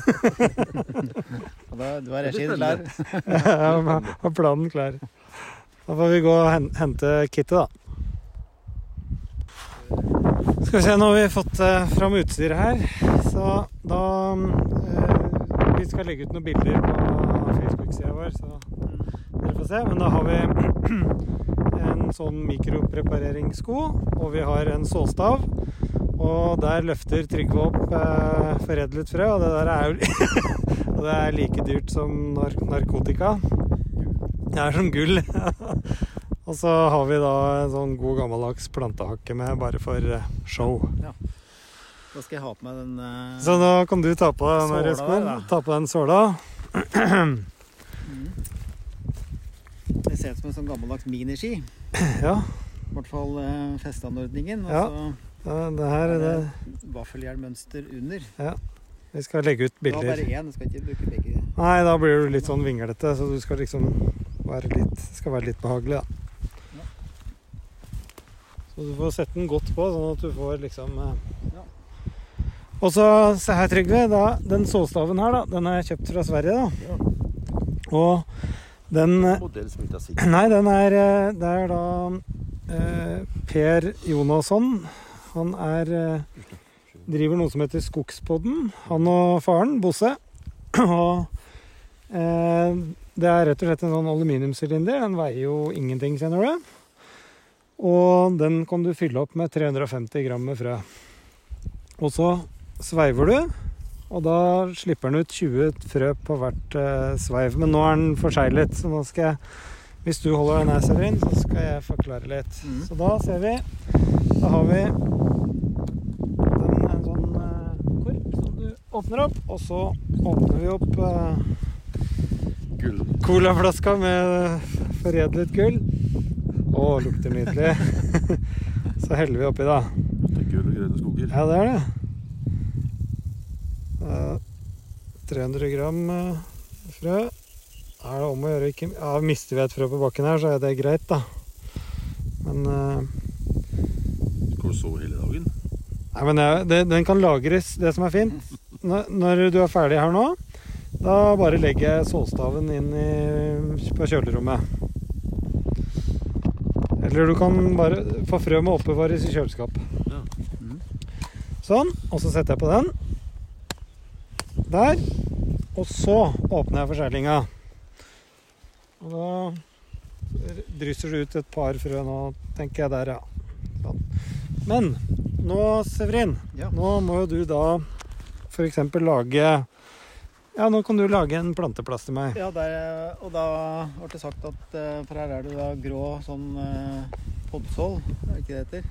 S2: Da, du har
S3: Det
S2: regien klar.
S1: Jeg har planen klar. Da får vi gå og hente kittet, da. Skal vi se, nå har vi fått eh, fram utstyret her. Så da eh, Vi skal legge ut noen bilder på Facebook-sida vår, så dere får se. Men da har vi en sånn mikroprepareringssko, og vi har en såstav. Og der løfter Trygve opp eh, foredlet frø, og det der er jo Og det er like dyrt som nar narkotika. Det er som gull. og så har vi da en sånn god gammeldags plantehakke med bare for show. Ja.
S2: Da skal jeg ha på meg den uh,
S1: Så da kan du ta på deg den. Ta på den såla.
S2: mm. Det ser ut som en sånn gammeldags miniski.
S1: Ja,
S2: I hvert fall uh, festanordningen. Og
S1: Ja.
S2: så
S1: det det her er det.
S2: vaffeljernmønster under. Ja.
S1: Vi skal legge ut
S2: bilder. Da bare én, skal ikke bruke begge.
S1: Nei, da blir du litt sånn vinglete, så du skal liksom være litt Skal være litt behagelig, da. Så du får sette den godt på, sånn at du får liksom eh.
S2: Ja.
S1: Og så, se her, Trygve. Da, den såstaven her, da, den er kjøpt fra Sverige, da.
S3: Ja.
S1: Og den eh,
S3: Modell som ikke er sikker.
S1: Nei, den er eh, Det er da eh, Per Jonasson. Han er eh, driver noe som heter Skogspodden. Han og faren, Bosse. Og eh, det er rett og slett en sånn aluminiumsylinder. Den veier jo ingenting, kjenner du. Og den kan du fylle opp med 350 gram med frø. Og så sveiver du, og da slipper den ut 20 frø på hvert eh, sveiv. Men nå er den forseglet, så nå skal jeg Hvis du holder den her, Severin, så skal jeg forklare litt.
S2: Mm.
S1: Så da ser vi Da har vi den er en sånn eh, kork som du åpner opp, og så åpner vi opp eh, colaflaska med foredlet gull. Å, lukter nydelig. så heller vi oppi, da.
S3: Det er gull og grønne skoger.
S1: Ja, det er det. Eh, 300 gram eh, frø. Er det om å gjøre ikke Ja, mister vi et frø på bakken her, så er det greit, da. Men uh...
S3: Skal du sove hele dagen?
S1: Nei, men det, den kan lagres, det som er fint. Når, når du er ferdig her nå, da bare legger jeg sålstaven inn i, på kjølerommet. Eller du kan bare få frø med oppbevares i kjøleskap.
S3: Ja.
S2: Mhm.
S1: Sånn. Og så setter jeg på den. Der. Og så åpner jeg forseglinga. Og da drysser det ut et par frø nå, tenker jeg der, ja. Sånn. Men nå, Severin,
S2: Ja.
S1: nå må jo du da f.eks. lage Ja, nå kan du lage en planteplass til meg.
S2: Ja, der, og da ble det sagt at eh, For her er det da grå sånn uh, poddsål, er det ikke det heter?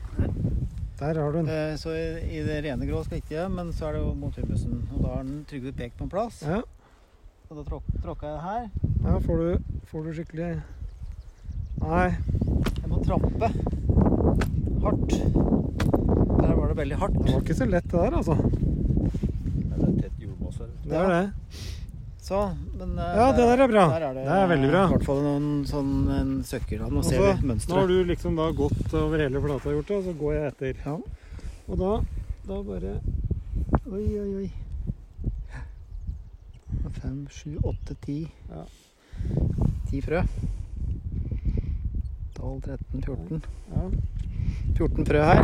S1: Der har du den.
S2: Eh, så i, det rene grå skal ikke, men så er det jo mot humusen. Og da har den Trygve pekt på en plass.
S1: Ja,
S2: Og da tråk, tråkka jeg her.
S1: ja får, du, får du skikkelig Nei.
S2: Jeg må trampe hardt. Der var det veldig hardt.
S1: Det var ikke så lett, det der, altså.
S3: Det er tett jordmasse her.
S1: Det er det.
S2: Så, men eh,
S1: Ja, det der er bra.
S2: Der er det,
S1: Det er veldig bra.
S2: I hvert fall noen sånn en søkker. Da. Nå
S1: Og
S2: ser
S1: så-
S2: vi
S1: Nå har du liksom da gått over hele flata og gjort det, og så går jeg etter.
S2: Ja.
S1: Og da, da bare
S2: Oi, oi, oi. Fem, sju, åtte, ti. Ti frø. 12, 13, 14.
S1: Ja.
S2: 14 frø her.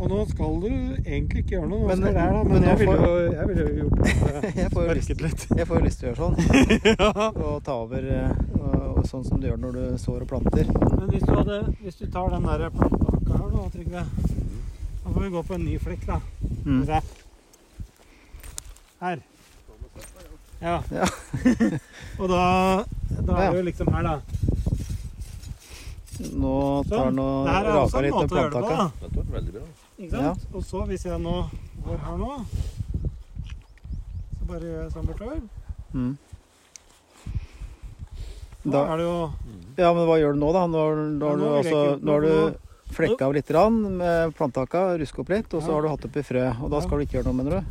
S1: Og nå skal du egentlig ikke gjøre noe,
S2: Men-
S1: det her, da. Men,
S2: men
S1: jeg ville
S2: får-
S1: jo, jeg ville jo gjort det.
S2: Jeg får lyst, jeg får jo lyst til å gjøre sånn.
S1: ja.
S2: Og ta over eh, og, og sånn som du gjør når du sår og planter.
S1: Men hvis du, hadde, hvis du tar den der planteakka her, da, Trygve Da får vi gå på en ny flekk, da.
S2: Mm.
S1: Her. Ja.
S2: Ja.
S1: og da, da er det jo liksom her, da.
S2: Nå tar
S1: Sånn.
S2: den og
S1: er
S2: raker litt med
S1: plantetaket.
S3: Dette ble veldig bra.
S1: Ikke sant? Og så hvis jeg nå går her nå Så bare gjør jeg sånn bortover.
S2: Mm.
S1: Da
S2: Da,
S1: er det jo
S2: ja, men hva gjør du nå, da? Nå, har- nå, du
S1: nå
S2: altså, nå har du flekka av litt grann med plantetaket, ruska opp litt, og så
S1: Ja.
S2: har du hatt oppi frø. Og da skal du ikke gjøre noe, mener du?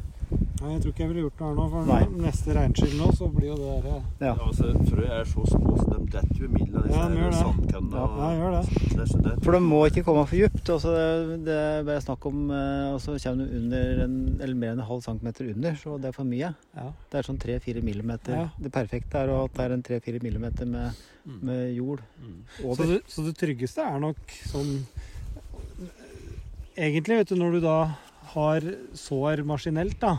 S1: Nei, jeg tror ikke jeg ville gjort noe her nå, for
S2: Nei.
S1: neste regnskyll nå, så blir jo det der
S2: Ja.
S3: Ja, altså, frø er så små, så de detter jo i midten av
S1: Ja, de det.
S3: sandkannene.
S2: Ja,
S1: Ja, gjør det.
S3: Det er så det.
S2: For det må ikke komme for djupt. Altså det, det er bare snakk om eh, Og så kommer du under en, eller mer enn en halv centimeter under, så det er for mye.
S1: Ja.
S2: Det er sånn 3-4 millimeter.
S1: Ja.
S2: Det perfekte er at det er en 3-4 millimeter med,
S3: Mm.
S2: med jord
S3: Mm.
S1: Så, det, så det tryggeste er nok sånn Egentlig, vet du, når du da har sår maskinelt, da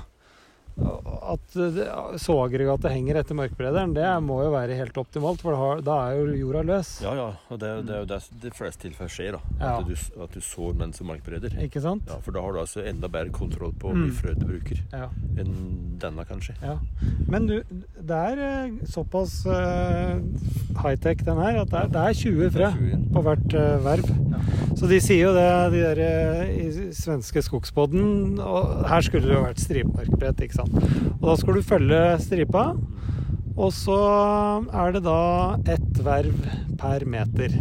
S1: At det- såaggregatet henger etter markbrederen, det må jo være helt optimalt, for da har- da er jo jorda løs.
S3: Ja, ja. Og det, det er jo det de fleste tilfeller skjer. da.
S1: Ja.
S3: At, du, at du sår mens du markbreder.
S1: Ikke sant?
S3: Ja, For da har du altså enda bedre kontroll på hvor
S1: Mm.
S3: mye frø du bruker,
S1: Ja.
S3: enn denne, kanskje.
S1: ja. Men du, det er eh, såpass uh, high-tech den her, at det er, det er 20 frø på hvert verb. verv. Så de sier jo det, de der eh, i svenske skogspodden Og her skulle det jo vært stripemarkbrett, ikke sant. Og da skal du følge stripa. Og så er det da ett verv per meter.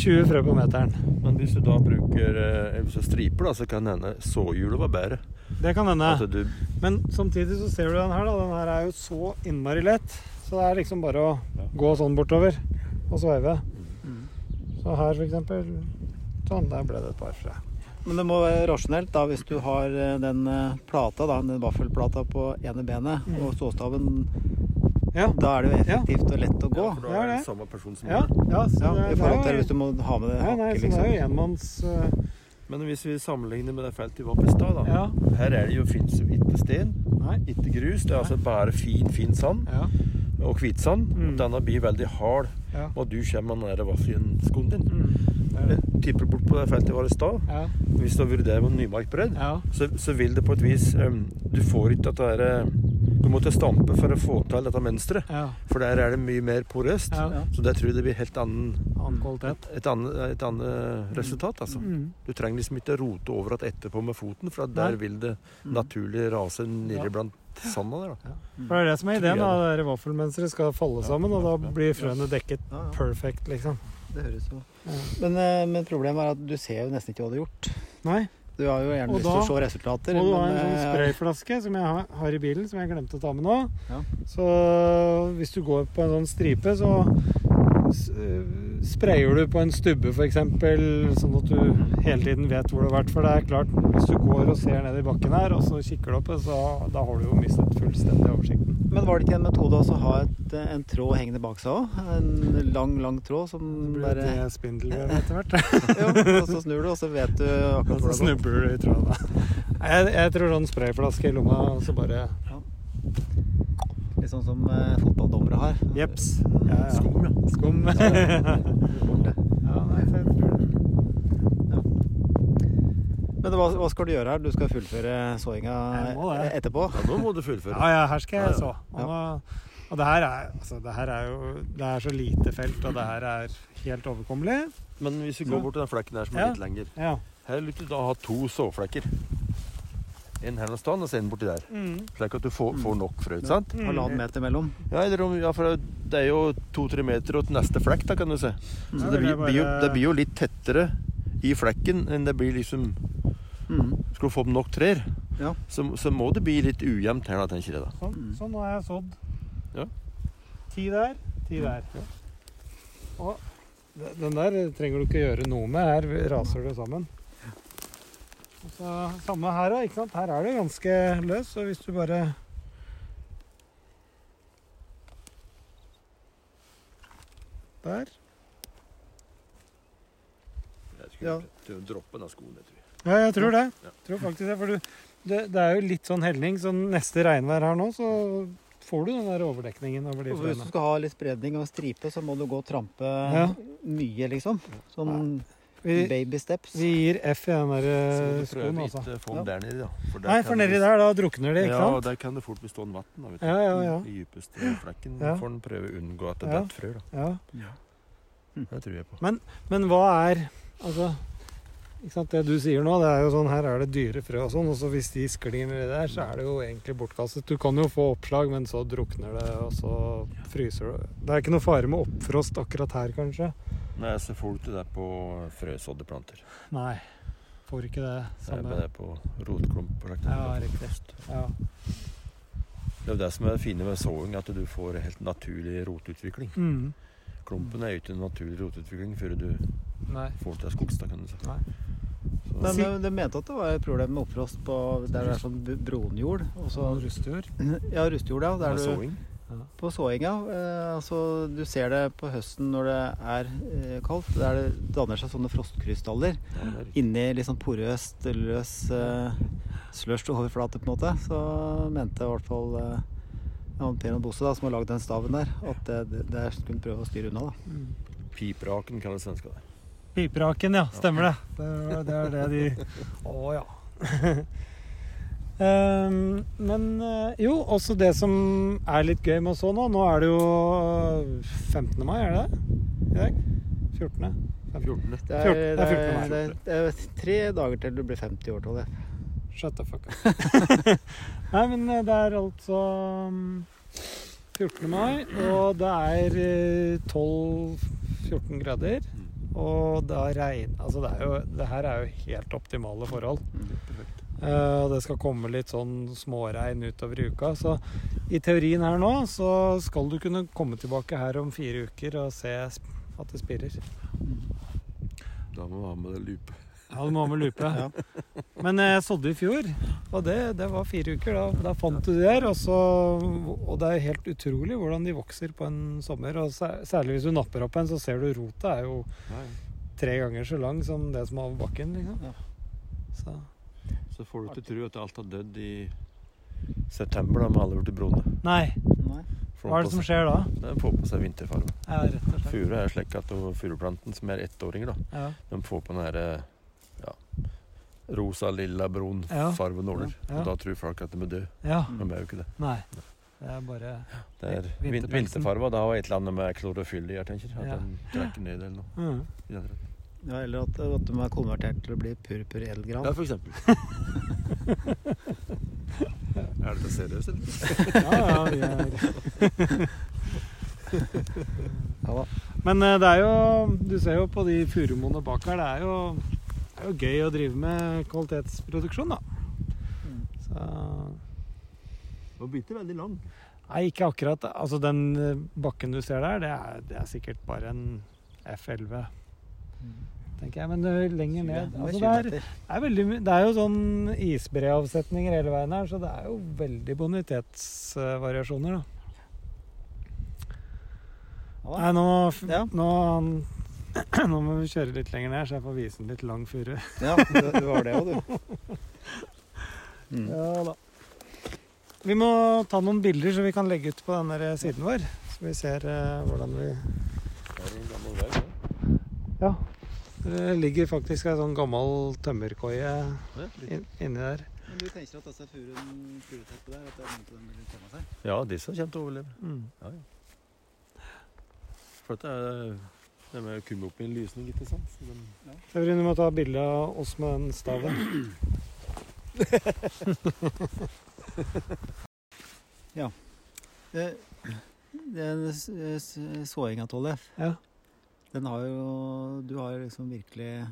S1: 20 frø på meteren.
S3: Men hvis du da bruker eh, hvis du striper, da, så kan hende såhjulet var bedre.
S1: Det kan hende. Men samtidig så ser du den her, da. Den her er jo så innmari lett. Så det er liksom bare å
S3: Ja.
S1: gå sånn bortover og sveive.
S2: Mm.
S1: Så her, for eksempel. Sånn, der ble det et par frø.
S2: Men det må være rasjonelt da hvis du har eh, den eh, plata, da, den vaffelplata på ene benet,
S1: Mm.
S2: og ståstaven
S1: Ja.
S2: Da er det jo
S1: Ja.
S2: effektivt og lett å gå.
S3: ja, for da er det samme person som
S1: Ja, ja, så
S2: Ja,
S1: det,
S2: I forhold til hvis du må ha med det
S1: liksom.
S2: hakket,
S1: så det er
S2: liksom.
S1: jo enmanns Uh...
S3: Men hvis vi sammenligner med det feltet vi var på i stad, da.
S1: Ja.
S3: Her er det jo, fins jo ikke sten, ikke grus. Det er altså bare fin, fin sand
S1: Ja.
S3: og hvitsand.
S1: Mm.
S3: Denne blir veldig hard,
S1: Ja.
S3: og du kommer med den der vaffelskoen din.
S1: Mm.
S3: Jeg tipper bort på det feltet vi var i stad.
S1: Ja.
S3: Hvis du vurderer med nymarkbredd,
S1: ja.
S3: så, så vil det på et vis um, Du får ikke dette der, eh, Du måtte stampe for å få til dette mønsteret.
S1: ja.
S3: For der er det mye mer porøst.
S1: ja.
S3: Så der tror jeg det blir helt annen,
S1: Annen kvalitet.
S3: et, annet, et annet resultat. Altså.
S1: Mm.
S3: Du trenger liksom ikke rote over at etterpå med foten, for at der
S1: Nei.
S3: vil det
S2: Mm.
S3: naturlig rase nedi
S1: Ja.
S3: blant sanda der. Da.
S1: For det er det som er ideen.
S3: Jeg
S1: da, Vaffelmønsteret skal falle sammen, og da
S3: ja.
S1: blir frøene dekket
S2: Ja, ja.
S1: perfect, liksom.
S2: Det høres jo. Men, eh, men problemet er at du ser jo nesten ikke hva du har gjort.
S1: Nei.
S2: Du har jo gjerne
S1: Og
S2: lyst til å se resultater.
S1: Og du har en sånn
S2: eh,
S1: sprayflaske som jeg har, i bilen, som jeg glemte å ta med nå.
S2: Ja.
S1: Så hvis du går på en sånn stripe, så sprayer du på en stubbe f.eks., sånn at du hele tiden vet hvor du har vært. For det er klart, hvis du går og ser ned i bakken her, og så kikker du opp, så da har du jo mistet fullstendig oversikten.
S2: Men var det ikke en metode å ha et, en tråd hengende bak seg òg? En lang, lang tråd som
S1: Det
S2: bare
S1: et spindelvev etter hvert.
S2: ja, Og så snur du, og så vet du akkurat hvor det Så
S1: snubler du i tråden. Jeg, jeg tror sånn sprayflaske i lomma, og så bare
S2: Litt sånn som uh, fotballdommere har.
S1: Jeps. Ja, ja.
S3: Skum, ja.
S1: Skum. Ja, nei.
S2: Men hva, hva skal du gjøre her? Du skal fullføre såinga
S1: det.
S2: etterpå?
S3: Ja, nå må du fullføre.
S1: Ja, ja, her skal jeg så. Og, nå- og det her er, altså, det her er jo Det er så lite felt, og det her er helt overkommelig.
S3: Men hvis vi går bort til den flekken der som er
S1: Ja.
S3: litt lenger
S1: Ja.
S3: Her vil du da ha to såflekker. En her noe sted, og så en borti der.
S1: Mm.
S3: Slik at du får, får nok frø. ikke sant?
S2: Halvannen meter mellom?
S3: Ja, eller om, ja, for det er jo to-tre meter til neste flekk, da, kan du se. Så
S1: Ja,
S3: det blir, jo, det blir jo litt tettere i flekken enn det blir liksom
S2: Mm.
S3: Skal du få opp nok trær,
S2: Ja.
S3: så, så må det bli litt ujevnt her, da, tenker jeg da.
S1: Sånn, så nå har jeg sådd.
S3: Ja.
S1: Ti der, ti der. Og den der trenger du ikke gjøre noe med. Her raser det sammen. Og så Samme her, ikke sant? Her er det ganske løs, så hvis du bare Der.
S3: Jeg skulle
S2: Ja.
S3: droppe den skoen, jeg tror jeg.
S1: Ja, jeg tror det.
S3: Ja.
S1: Tror faktisk det, for du, det, det er jo litt sånn helning, så neste regnvær her nå, så får du den der overdekningen over de
S2: Og hvis du skal ha litt spredning og stripe, så må du gå og trampe
S1: Ja.
S2: mye, liksom. Sånn
S1: Vi,
S2: baby steps.
S1: vi gir F i den der
S3: Så
S1: eh,
S3: du
S1: skoen, altså.
S2: Ja.
S3: der nedi, da. For
S1: Nei, for nedi der, da drukner det, ikke
S3: Ja,
S1: sant?
S3: der kan det fort bli stående vann. da, vet du.
S1: Ja, ja, ja.
S3: I dypeste flekken
S1: Ja.
S3: får en prøve å unngå at det
S1: Ja.
S3: detter frø. da.
S1: ja.
S3: Det tror jeg på.
S1: Men hva er Altså, det du sier nå, det er jo sånn her er det dyre frø og sånn, og så hvis de sklir nedi der, så er det jo egentlig bortkastet. Du kan jo få oppslag, men så drukner det, og så fryser det. Det er ikke noe fare med oppfrost akkurat her, kanskje?
S3: Nei, så får du ikke det på frøsådde planter.
S1: Nei. Får ikke det samme?
S3: Det er bare det på rotklump.
S1: Ja, riktig. Ja.
S3: Det er jo det som er det fine med såing, at du får helt naturlig rotutvikling.
S1: Mm.
S3: Klumpen er jo ikke en naturlig rotutvikling før du
S1: Nei.
S3: får til skogstad, kan du si.
S1: Nei.
S2: Men eh, de mente at det var et problem med oppfrost på der det er sånn bronjord.
S1: Rustjord.
S2: ja, rustjord, ja. Der du,
S3: såing.
S2: på såinga. Eh, altså, du ser det på høsten når det er eh, kaldt. Der det danner seg sånne frostkrystaller
S3: Ja, er
S2: inni litt sånn porøst, løs eh, slush overflate, på en måte. Så mente i hvert fall eh, Per og Bosse, da, som har lagd den staven der, at det, det, det skulle prøve å styre unna. da.
S1: Mm.
S3: Pipraken kaller svenska det.
S1: Piperaken, ja. Stemmer det. Det, det er det de Å ja. Ehm, men eh, jo, også det som er litt gøy med å så nå Nå er det jo 15. mai, er det det? I dag? 14.
S3: 14.
S2: Det er,
S1: 14, det
S2: det,
S1: er 14. mai.
S2: det, er, det er tre dager til du blir 50 år, Tolle.
S1: Shut the fuck up. Nei, men eh, det er altså mm, 14. mai, og det er eh, 12-14 grader. Og det regn Altså, det, er jo, det her er jo helt optimale forhold. Eh, Og det skal komme litt sånn småregn utover i uka. Så i teorien her nå så skal du kunne komme tilbake her om fire uker og se at det spirrer.
S3: Da må du ha med det lupe.
S1: Ja, du må ha med lupe.
S2: Ja.
S1: Men jeg sådde i fjor, og det, det var fire uker. Da, da fant du de der. Og, så, og det er helt utrolig hvordan de vokser på en sommer. Og særlig hvis du napper opp en, så ser du rota er jo tre ganger så lang som det som er over bakken. Liksom.
S2: Ja.
S1: Så.
S3: Så får du ikke tro at alt har dødd i september, da, med alle blitt brune.
S1: Nei,
S2: Nei.
S1: Hva er det som skjer da?
S3: De får på seg vinterfarge.
S1: Ja.
S3: Furu er slik at og furuplanten, som er ettåringer, da,
S1: Ja.
S3: de får på den her eh, ja, rosa, lilla, brun
S1: Ja.
S3: farve nåler.
S1: Ja.
S3: Og da tror folk at de er døde.
S1: ja.
S3: Men de er jo ikke det.
S1: Nei. Det er bare
S3: Det er vin vinterfarva. Da har et eller annet med klorofyll i, jeg tenker. At
S1: Ja.
S3: den trekker ned eller noe.
S1: mm.
S3: i den.
S2: Ja, eller at, at de er konvertert til å bli purpur edelgran.
S3: Ja, for eksempel. er dere seriøse, eller?
S1: Ja, ja, vi er
S2: Ja da.
S1: Men eh, det er jo Du ser jo på de furumoene bak her, det er jo, det er jo gøy å drive med kvalitetsproduksjon, da.
S2: Mm.
S1: Så
S3: Og bytter veldig lang.
S1: Nei, ikke akkurat. Altså den eh, bakken du ser der, det er, det er sikkert bare en F11, tenker jeg. Men er lenger ned. Altså, det, er, det, er veldig, det er jo sånn isbreavsetninger hele veien her, så det er jo veldig bonitetsvariasjoner, da.
S2: Ja,
S1: Nei, nå,
S2: Ja.
S1: nå, nå må vi kjøre litt lenger ned, så jeg får vise den litt lang furu.
S2: ja du, det har det òg, du. Mm.
S1: Ja da. Vi må ta noen bilder så vi kan legge ut på den der siden vår. Så vi ser uh, hvordan vi
S3: Det en det.
S1: Ja. Det ligger faktisk ei sånn gammel tømmerkoie
S3: litt-
S1: inni der.
S2: Men du tenker at disse furuen, furuteppet der, at det er noe de vil komme seg?
S3: Ja, disse kommer til å overleve.
S1: Mm.
S3: Ja, ja. For dette er det med å komme opp i en lysning, ikke sant? Så den,
S1: Øyvind, du må ta bilde av oss med den staven.
S2: ja. Det, det er såinga, Tollef,
S1: Ja.
S2: den har jo Du har liksom virkelig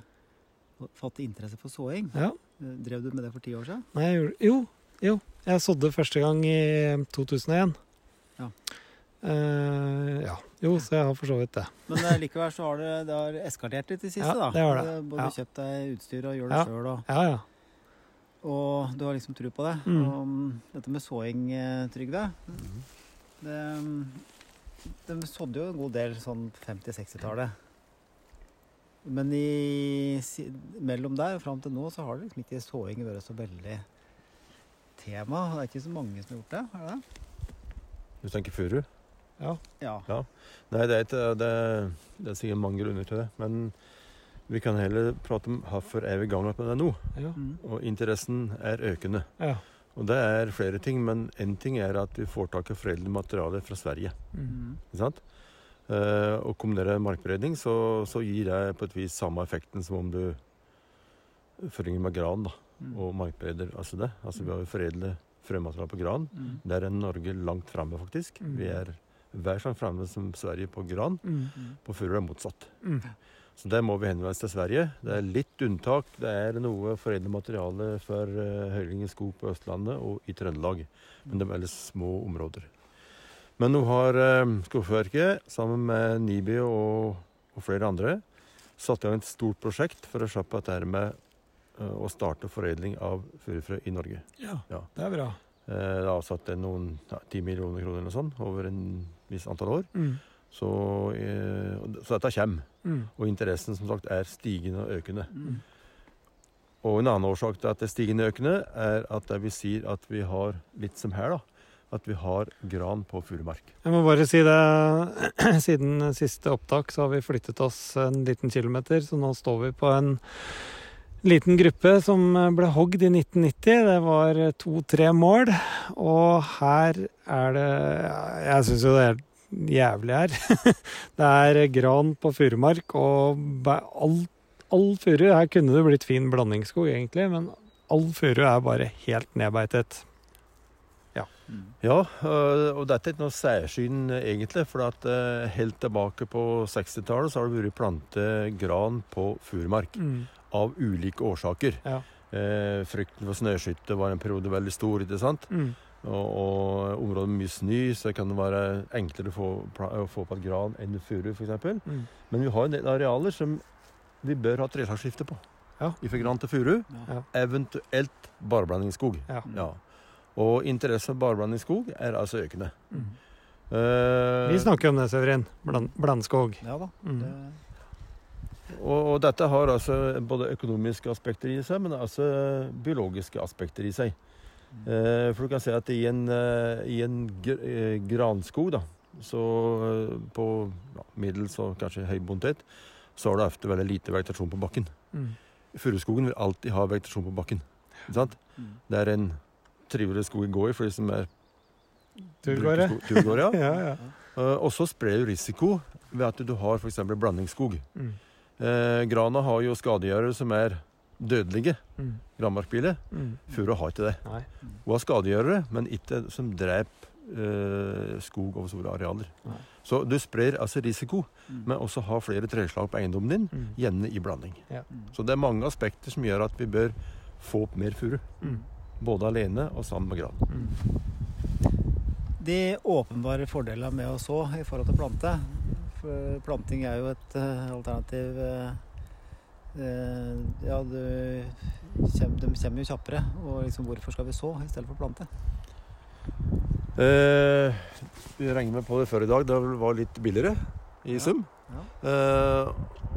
S2: fått interesse for såing.
S1: ja.
S2: Eh, Drev du med det for ti år siden?
S1: Nei, jeg gjorde Jo, jo. Jeg sådde første gang i 2001.
S2: Ja.
S1: Eh, ja. Jo, så jeg har for så vidt det.
S2: Men uh, likevel så har det, det har eskalert litt i det siste,
S1: Ja,
S2: da.
S1: det har det.
S2: Eh, Både
S1: Ja.
S2: kjøpt deg utstyr og gjør det
S1: Ja.
S2: sjøl, og,
S1: Ja, ja.
S2: og du har liksom tro på det.
S1: Mm.
S2: Og mm, dette med såing, Trygve det, mm, De sådde jo en god del sånn 50-60-tallet. Men i, mellom der og fram til nå så har det liksom ikke såing vært så veldig tema. Det er ikke så mange som har gjort det? er det det?
S3: du tenker furu?
S1: Ja.
S2: Ja.
S3: Nei, det er, ikke, det, det er sikkert mange grunner til det. Men vi kan heller prate om hvorfor er vi i gang med det nå.
S1: ja.
S2: Mm.
S3: Og interessen er økende.
S1: ja.
S3: Og det er flere ting, men én ting er at vi får tak i foreldre materialer fra Sverige.
S1: Mm.
S2: Mm.
S3: Ikke sant? Uh, og kombinerer markberedning, så, så gir det på et vis samme effekten som om du forringer med gran da,
S2: Mm.
S3: og markbereder altså det. Altså vi har jo foredlet frømateriale på gran.
S2: Mm.
S3: Der er Norge langt framme, faktisk.
S1: Mm.
S3: Vi er hver så framme som Sverige på gran.
S1: Mm.
S3: På furu er det motsatt.
S1: Mm.
S3: Så der må vi henvende til Sverige. Det er litt unntak. Det er noe foredlet materiale for uh, Høylingen skog på Østlandet og i Trøndelag. Men det er veldig små områder. Men nå har uh, Skogverket sammen med NIBI og, og flere andre satt i gang et stort prosjekt for å se på dette med eh, å starte foredling av furufrø i Norge.
S1: Ja,
S3: Ja.
S1: det er bra.
S3: Uh, det er avsatt noen ja, 10 millioner kroner eller noe sånt over en viss antall år.
S1: Mm.
S3: Så, eh, så dette kommer.
S1: Mm.
S3: Og interessen som sagt er stigende og økende.
S2: Mm.
S3: Og en annen årsak til at det er stigende og økende, er at det vi sier at vi har litt som her, da. At vi har gran på furumark.
S1: Jeg må bare si det, siden siste opptak så har vi flyttet oss en liten kilometer, så nå står vi på en liten gruppe som ble hogd i 1990. Det var to-tre mål, og her er det Jeg syns jo det er jævlig her. Det er gran på furumark, og all, all furu Her kunne det blitt fin blandingsskog, egentlig, men all furu er bare helt nedbeitet.
S2: Mm.
S3: Ja, øh, og dette er ikke noe særsyn egentlig. For at øh, helt tilbake på 60-tallet så har det vært plantet gran på furumark. Av ulike årsaker.
S1: Ja.
S3: Eh, frykten for snøskytte var en periode veldig stor, ikke sant?
S1: Mm.
S3: Og, og områder med mye snø, så kan det være enklere å få, å få på et gran enn furu, f.eks.
S1: Mm.
S3: Men vi har en del arealer som vi bør ha treslagsskifte på.
S1: Ja.
S3: Fra gran til furu.
S2: Ja.
S3: eventuelt bareblandingsskog.
S1: Ja.
S3: Ja. Og interesse for bareblandingsskog er altså økende.
S1: Mm.
S3: Uh,
S1: Vi snakker om det, Severin. Bland, blandskog.
S2: ja da.
S1: Mm.
S2: Det,
S3: og, og dette har altså både økonomiske aspekter i seg, men altså biologiske aspekter i seg. Eh, for du kan si at i en, uh, i en gr granskog, da, så på ja, middels og kanskje høy bontet, så har du ofte veldig lite vegetasjon på bakken.
S1: Mm.
S3: Furuskogen vil alltid ha vegetasjon på bakken. Ikke sant?
S2: mm.
S3: Det er en trivelig skog å gå i for de som er
S1: Turgåere.
S3: Turgåere, ja.
S1: Ja, ja.
S3: Uh, og så sprer du risiko ved at du har f.eks. blandingsskog.
S1: Mm.
S3: Uh, grana har jo skadegjørere som er dødelige.
S1: Mm.
S3: Granmarkbiler.
S1: Mm.
S3: Furu har ikke det.
S1: Nei.
S3: Hun har skadegjørere, men ikke som dreper uh, skog over store arealer.
S1: Nei.
S3: Så du sprer altså risiko
S2: Mm.
S3: men også ha flere treslag på eiendommen din,
S1: Mm.
S3: gjerne i blanding.
S2: Ja.
S3: Så det er mange aspekter som gjør at vi bør få opp mer furu. Både alene og sammen med gran.
S1: Mm.
S2: De åpenbare fordelene med å så i forhold til plante For planting er jo et eh, alternativ. eh, eh, ja, du kjem, de kommer jo kjappere. Og liksom, hvorfor skal vi så i stedet for plante?
S3: Eh, vi regner med på det før i dag. Det var litt billigere i
S2: Ja,
S3: sum. Eh,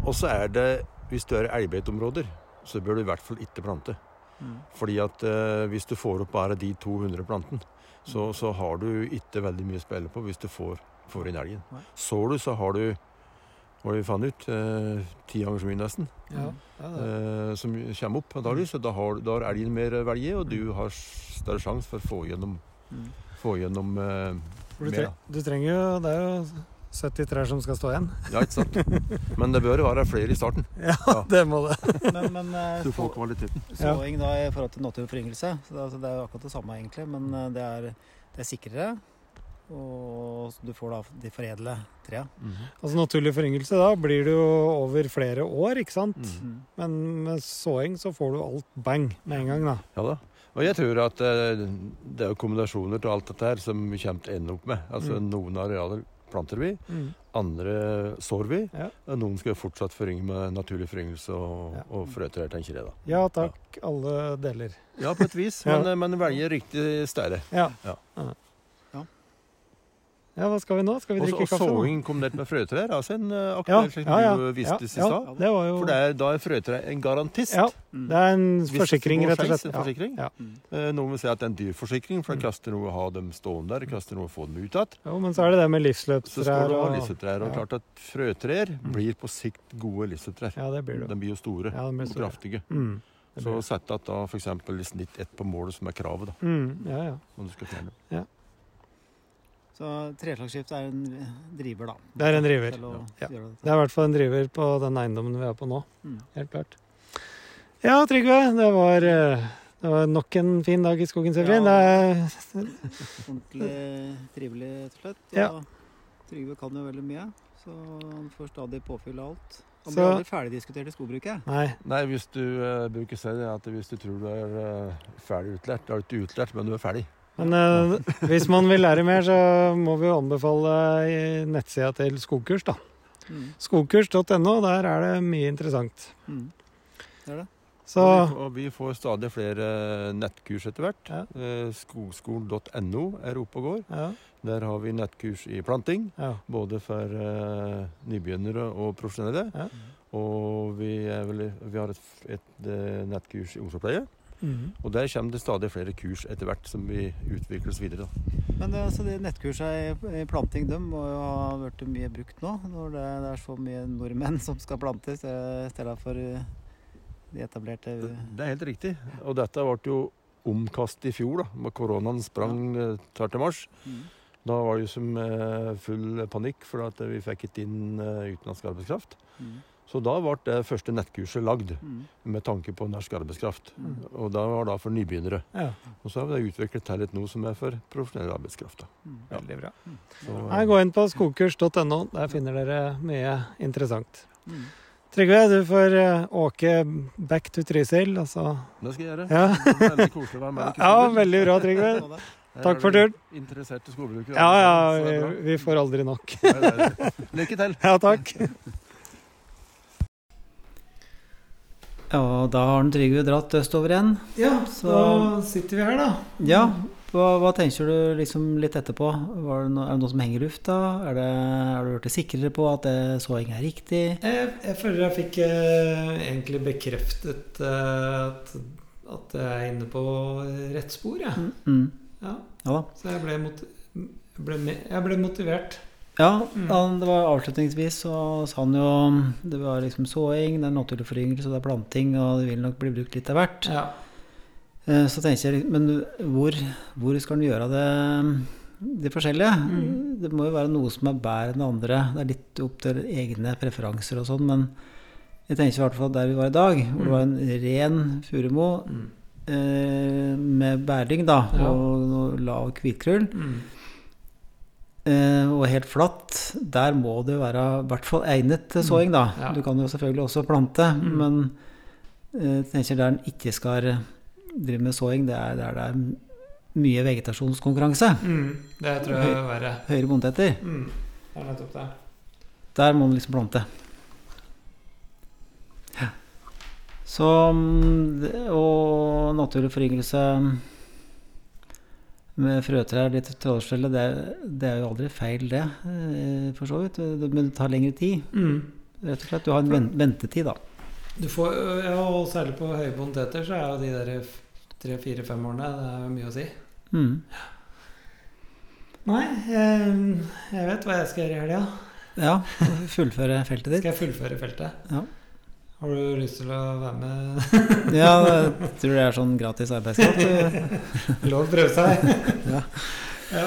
S3: og så er det, hvis du er i elgbeiteområder, så bør du i hvert fall ikke plante.
S2: Mm.
S3: Fordi at eh, hvis du får opp bare de 200 plantene, så,
S2: Mm.
S3: så har du ikke veldig mye å spille på hvis du får, får inn elgen.
S2: Nei.
S3: Sår du, så har du hva vi fant ut, eh, ti ganger så mye nesten,
S1: Ja, ja,
S3: eh, som kommer opp antakelig. Så da har, da har elgen mer velge, og du har større sjanse for å få gjennom,
S2: Mm.
S3: få gjennom eh,
S1: du, tre, du trenger jo Det er jo 70 trær som skal stå igjen.
S3: Ja, ikke sant? Men det bør være flere i starten,
S1: Ja,
S3: Ja.
S1: det må det.
S2: Men, men eh,
S3: du får
S2: så-
S3: kvaliteten.
S2: Såing da i forhold til naturforyngelse, så det, altså, det er jo akkurat det samme egentlig, men eh, det er, det er sikrere. Og du får da de foredle trea.
S1: Altså Naturlig foryngelse, da blir det jo over flere år, ikke sant?
S3: Mm.
S2: -hmm.
S1: Men med såing så får du alt bang med en gang, da.
S3: Ja da. Og jeg tror at eh, det er kombinasjoner til alt dette her som vi kommer til å ende opp med. Altså
S1: Mm.
S3: Noen arealer planter vi, andre sår vi.
S1: Ja.
S3: Noen skal fortsatt forynge med naturlig foryngelse og,
S1: Ja.
S3: og frøtrær, tenker jeg da.
S1: Ja takk, alle deler.
S3: Ja, på et vis,
S1: Ja.
S3: men, eh, men velge riktig stede.
S1: Ja.
S3: Ja.
S2: Ja.
S1: Ja, hva skal vi nå? Skal vi drikke
S3: Også,
S1: kaffe Og
S3: såing kombinert med frøtrær, altså en uh,
S1: Ja,
S3: aktuell slik
S1: ja, ja.
S3: du viste
S1: Ja,
S3: i
S1: ja.
S3: stad.
S1: Det var jo
S3: For det er, da er frøtrær en garantist.
S1: Ja,
S2: Mm.
S1: det er en forsikring, rett og slett.
S3: En forsikring.
S1: Ja.
S2: Mm.
S3: Eh, Noen vil si at det er en dyr forsikring, for det koster noe å ha dem stående der. Det koster noe å få dem ut igjen.
S1: Jo, men så er det det med
S3: Så skal
S1: livsløpstrær
S3: du ha
S1: og.
S3: Og
S1: ja.
S3: klart at frøtrær
S1: Mm.
S3: blir på sikt gode livsløpstrær.
S1: Ja, det blir det.
S3: De blir jo store
S1: Ja, blir store.
S3: og kraftige.
S1: Mm.
S3: Så sett at da f.eks. i snitt ett på målet, som er kravet, da,
S1: Mm. Ja, ja.
S3: om du skal fjerne dem.
S2: Så treslagsskift er en driver, da.
S1: Det er en driver. Ja.
S2: Det.
S1: Det er i hvert fall en driver på den eiendommen vi er på nå.
S2: Mm.
S1: Helt klart. Ja, Trygve. Det var, eh, det var nok en fin dag i skogen, Sevrin.
S2: Ja.
S1: Det er
S2: Ordentlig trivelig, rett og slett.
S1: Ja.
S2: Trygve kan jo veldig mye, så han får stadig påfyll av alt. Han
S1: Så-
S2: blir aldri ferdigdiskutert i skogbruket.
S1: Nei.
S3: Nei, hvis du uh, bruker selv det, at hvis du tror du er uh, ferdig utlært, da er du ikke utlært, men du er ferdig.
S1: Men eh, hvis man vil lære mer, så må vi anbefale nettsida til Skogkurs, da.
S2: Mm.
S1: Skogkurs.no. Der er det mye interessant.
S2: Mm. Det er det.
S1: Så
S3: Og vi, får, og vi får stadig flere nettkurs etter hvert.
S1: Ja.
S3: Eh, Skogskolen.no er oppe og går.
S1: ja,
S3: Der har vi nettkurs i planting,
S1: ja.
S3: både for uh, nybegynnere og profesjonelle.
S1: Ja.
S3: Og vi, er vel, vi har et, et et nettkurs i omsorgspleie.
S1: Mhm.
S3: Og der kommer det stadig flere kurs etter hvert som vi utvikler oss videre. Da.
S2: Men det, altså, de nettkursene i, i planting de må jo ha vært mye brukt nå, når det, det er så mye nordmenn som skal plantes i stedet for de etablerte
S3: Det er helt riktig. Og dette ble jo omkast i fjor, da, når koronaen sprang tvert til mars.
S2: mm.
S3: Da var det jo som eh, full panikk, for at vi fikk ikke inn eh, utenlandsk arbeidskraft.
S2: Mm.
S3: Så da ble det første nettkurset lagd
S2: Mm.
S3: med tanke på norsk arbeidskraft.
S1: Mm.
S3: Og det var da for nybegynnere.
S1: ja.
S3: Og så har vi det utviklet til et noe som er for profesjonell arbeidskraft. Da.
S2: Mm.
S1: Veldig bra.
S3: Så,
S1: Nei, gå inn på skogkurs.no. Der finner dere mye interessant.
S2: Mm.
S1: Trygve, du får eh, åke back to Trysil. Altså.
S3: det skal jeg gjøre.
S1: Ja.
S3: Veldig koselig å være med. deg.
S1: ja, veldig bra, Trygve.
S2: Så
S1: Takk for turen.
S3: Interesserte skogbrukere.
S1: Ja, ja,
S3: så
S1: vi, vi får aldri nok.
S3: Lykke til.
S1: Ja, takk.
S2: Ja, da har den Trygve dratt østover igjen.
S1: Ja,
S2: Så-
S1: da sitter vi her, da.
S2: Ja, hva, hva tenker du liksom litt etterpå? Var det no, er det noe som henger i lufta? Er, det, er du blitt sikrere på at det, såing er riktig?
S1: Jeg, jeg føler jeg fikk eh, egentlig bekreftet eh, at, at jeg er inne på rett spor, jeg.
S2: Mm. Mm.
S1: Ja.
S2: Ja.
S1: Så jeg ble, mot, ble, jeg ble motivert.
S2: Ja,
S1: Mm.
S2: han, det var avslutningsvis så sa han jo det var liksom såing, det er naturlig foryngelse, det er planting, og det vil nok bli brukt litt av hvert.
S1: Ja.
S2: Eh, Så tenker jeg, men hvor, hvor skal en gjøre det, det forskjellige?
S1: Mm.
S2: Det må jo være noe som er bedre enn det andre. Det er litt opp til egne preferanser og sånn, men jeg tenker i hvert fall der vi var i dag, hvor det var en ren furumo
S1: Mm.
S2: eh, med bæring da,
S1: Ja.
S2: og lav hvitkrull,
S1: Mm.
S2: Eh, og helt flatt, der må det være i hvert fall egnet til såing da.
S1: Ja.
S2: Du kan jo selvfølgelig også plante,
S1: Mm.
S2: men eh, jeg tenker der en ikke skal drive med såing, det er der det er mye vegetasjonskonkurranse.
S1: Mm. Det tror jeg er verre.
S2: Høyere bondeter.
S1: Mm. Det er nettopp det.
S2: Der må du liksom plante. Ja. Så mm, Og naturlig foryngelse med frøtrær litt tradisjonelle, det, det er jo aldri feil, det, eh, for så vidt. Men det tar lengre tid,
S1: Mm.
S2: rett og slett. Du har en ventetid, da.
S1: Du får, ja, og særlig på høye poteter så er jo de der tre-fire-fem årene Det er mye å si.
S2: Mm.
S1: Nei, jeg, jeg vet hva jeg skal gjøre i helga.
S2: Ja, fullføre feltet ditt.
S1: Skal jeg fullføre feltet?
S2: Ja.
S1: Har du lyst til å være med?
S2: Ja, jeg tror det er sånn gratis arbeidskraft.
S1: Lov å prøve seg.
S2: Ja.
S1: ja.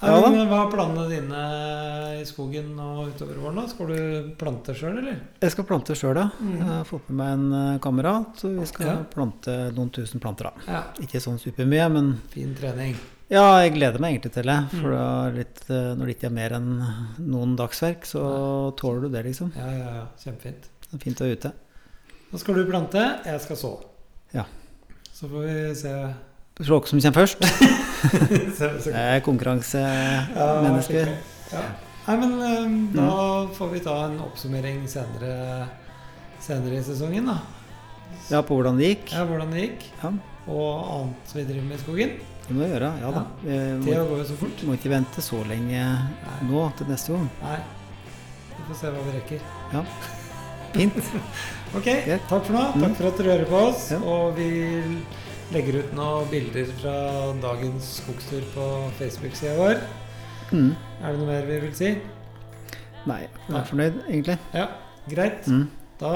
S2: Ja
S1: men Hva er planene dine i skogen og utover våren? da? Skal du plante sjøl, eller?
S2: Jeg skal plante sjøl, ja.
S1: Mm.
S2: Jeg har fått med meg en eh, kamerat, Så vi skal
S1: Ja.
S2: plante noen tusen planter. da.
S1: Ja,
S2: Ikke sånn supermye, men
S1: fin trening.
S2: ja, jeg gleder meg egentlig til det. For
S1: Mm.
S2: det er litt, eh, når det ikke er mer enn noen dagsverk, så tåler du det, liksom.
S1: Ja, ja, ja. Kjempefint.
S2: Det er fint å være ute.
S1: Da skal du plante, jeg skal så.
S2: Ja.
S1: Så får vi se.
S2: Se hvem som kommer først. det er
S1: Ja,
S2: konkurransemenneske.
S1: skikkelig. Ja. Nei, men eh, da får vi ta en oppsummering senere, senere i sesongen, da.
S2: Ja, på hvordan det gikk.
S1: Ja, hvordan det gikk,
S2: Ja,
S1: og annet vi driver med i skogen.
S2: det må vi gjøre. Ja da. Ja.
S1: Tida går jo så fort.
S2: må ikke vente så lenge nå til neste gang.
S1: Nei. Vi får se hva vi rekker.
S2: Ja. Fint.
S1: Ok,
S2: Greit.
S1: takk for nå.
S2: Mm.
S1: Takk for at dere hører på oss.
S2: Ja.
S1: Og vi legger ut noen bilder fra dagens skogstur på Facebook-sida vår.
S2: Mm.
S1: Er det noe mer vi vil si?
S2: Nei, jeg er fornøyd, egentlig.
S1: Ja, greit.
S2: Mm.
S1: Da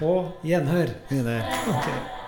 S1: på gjenhør.
S2: Det er det.
S1: Ok.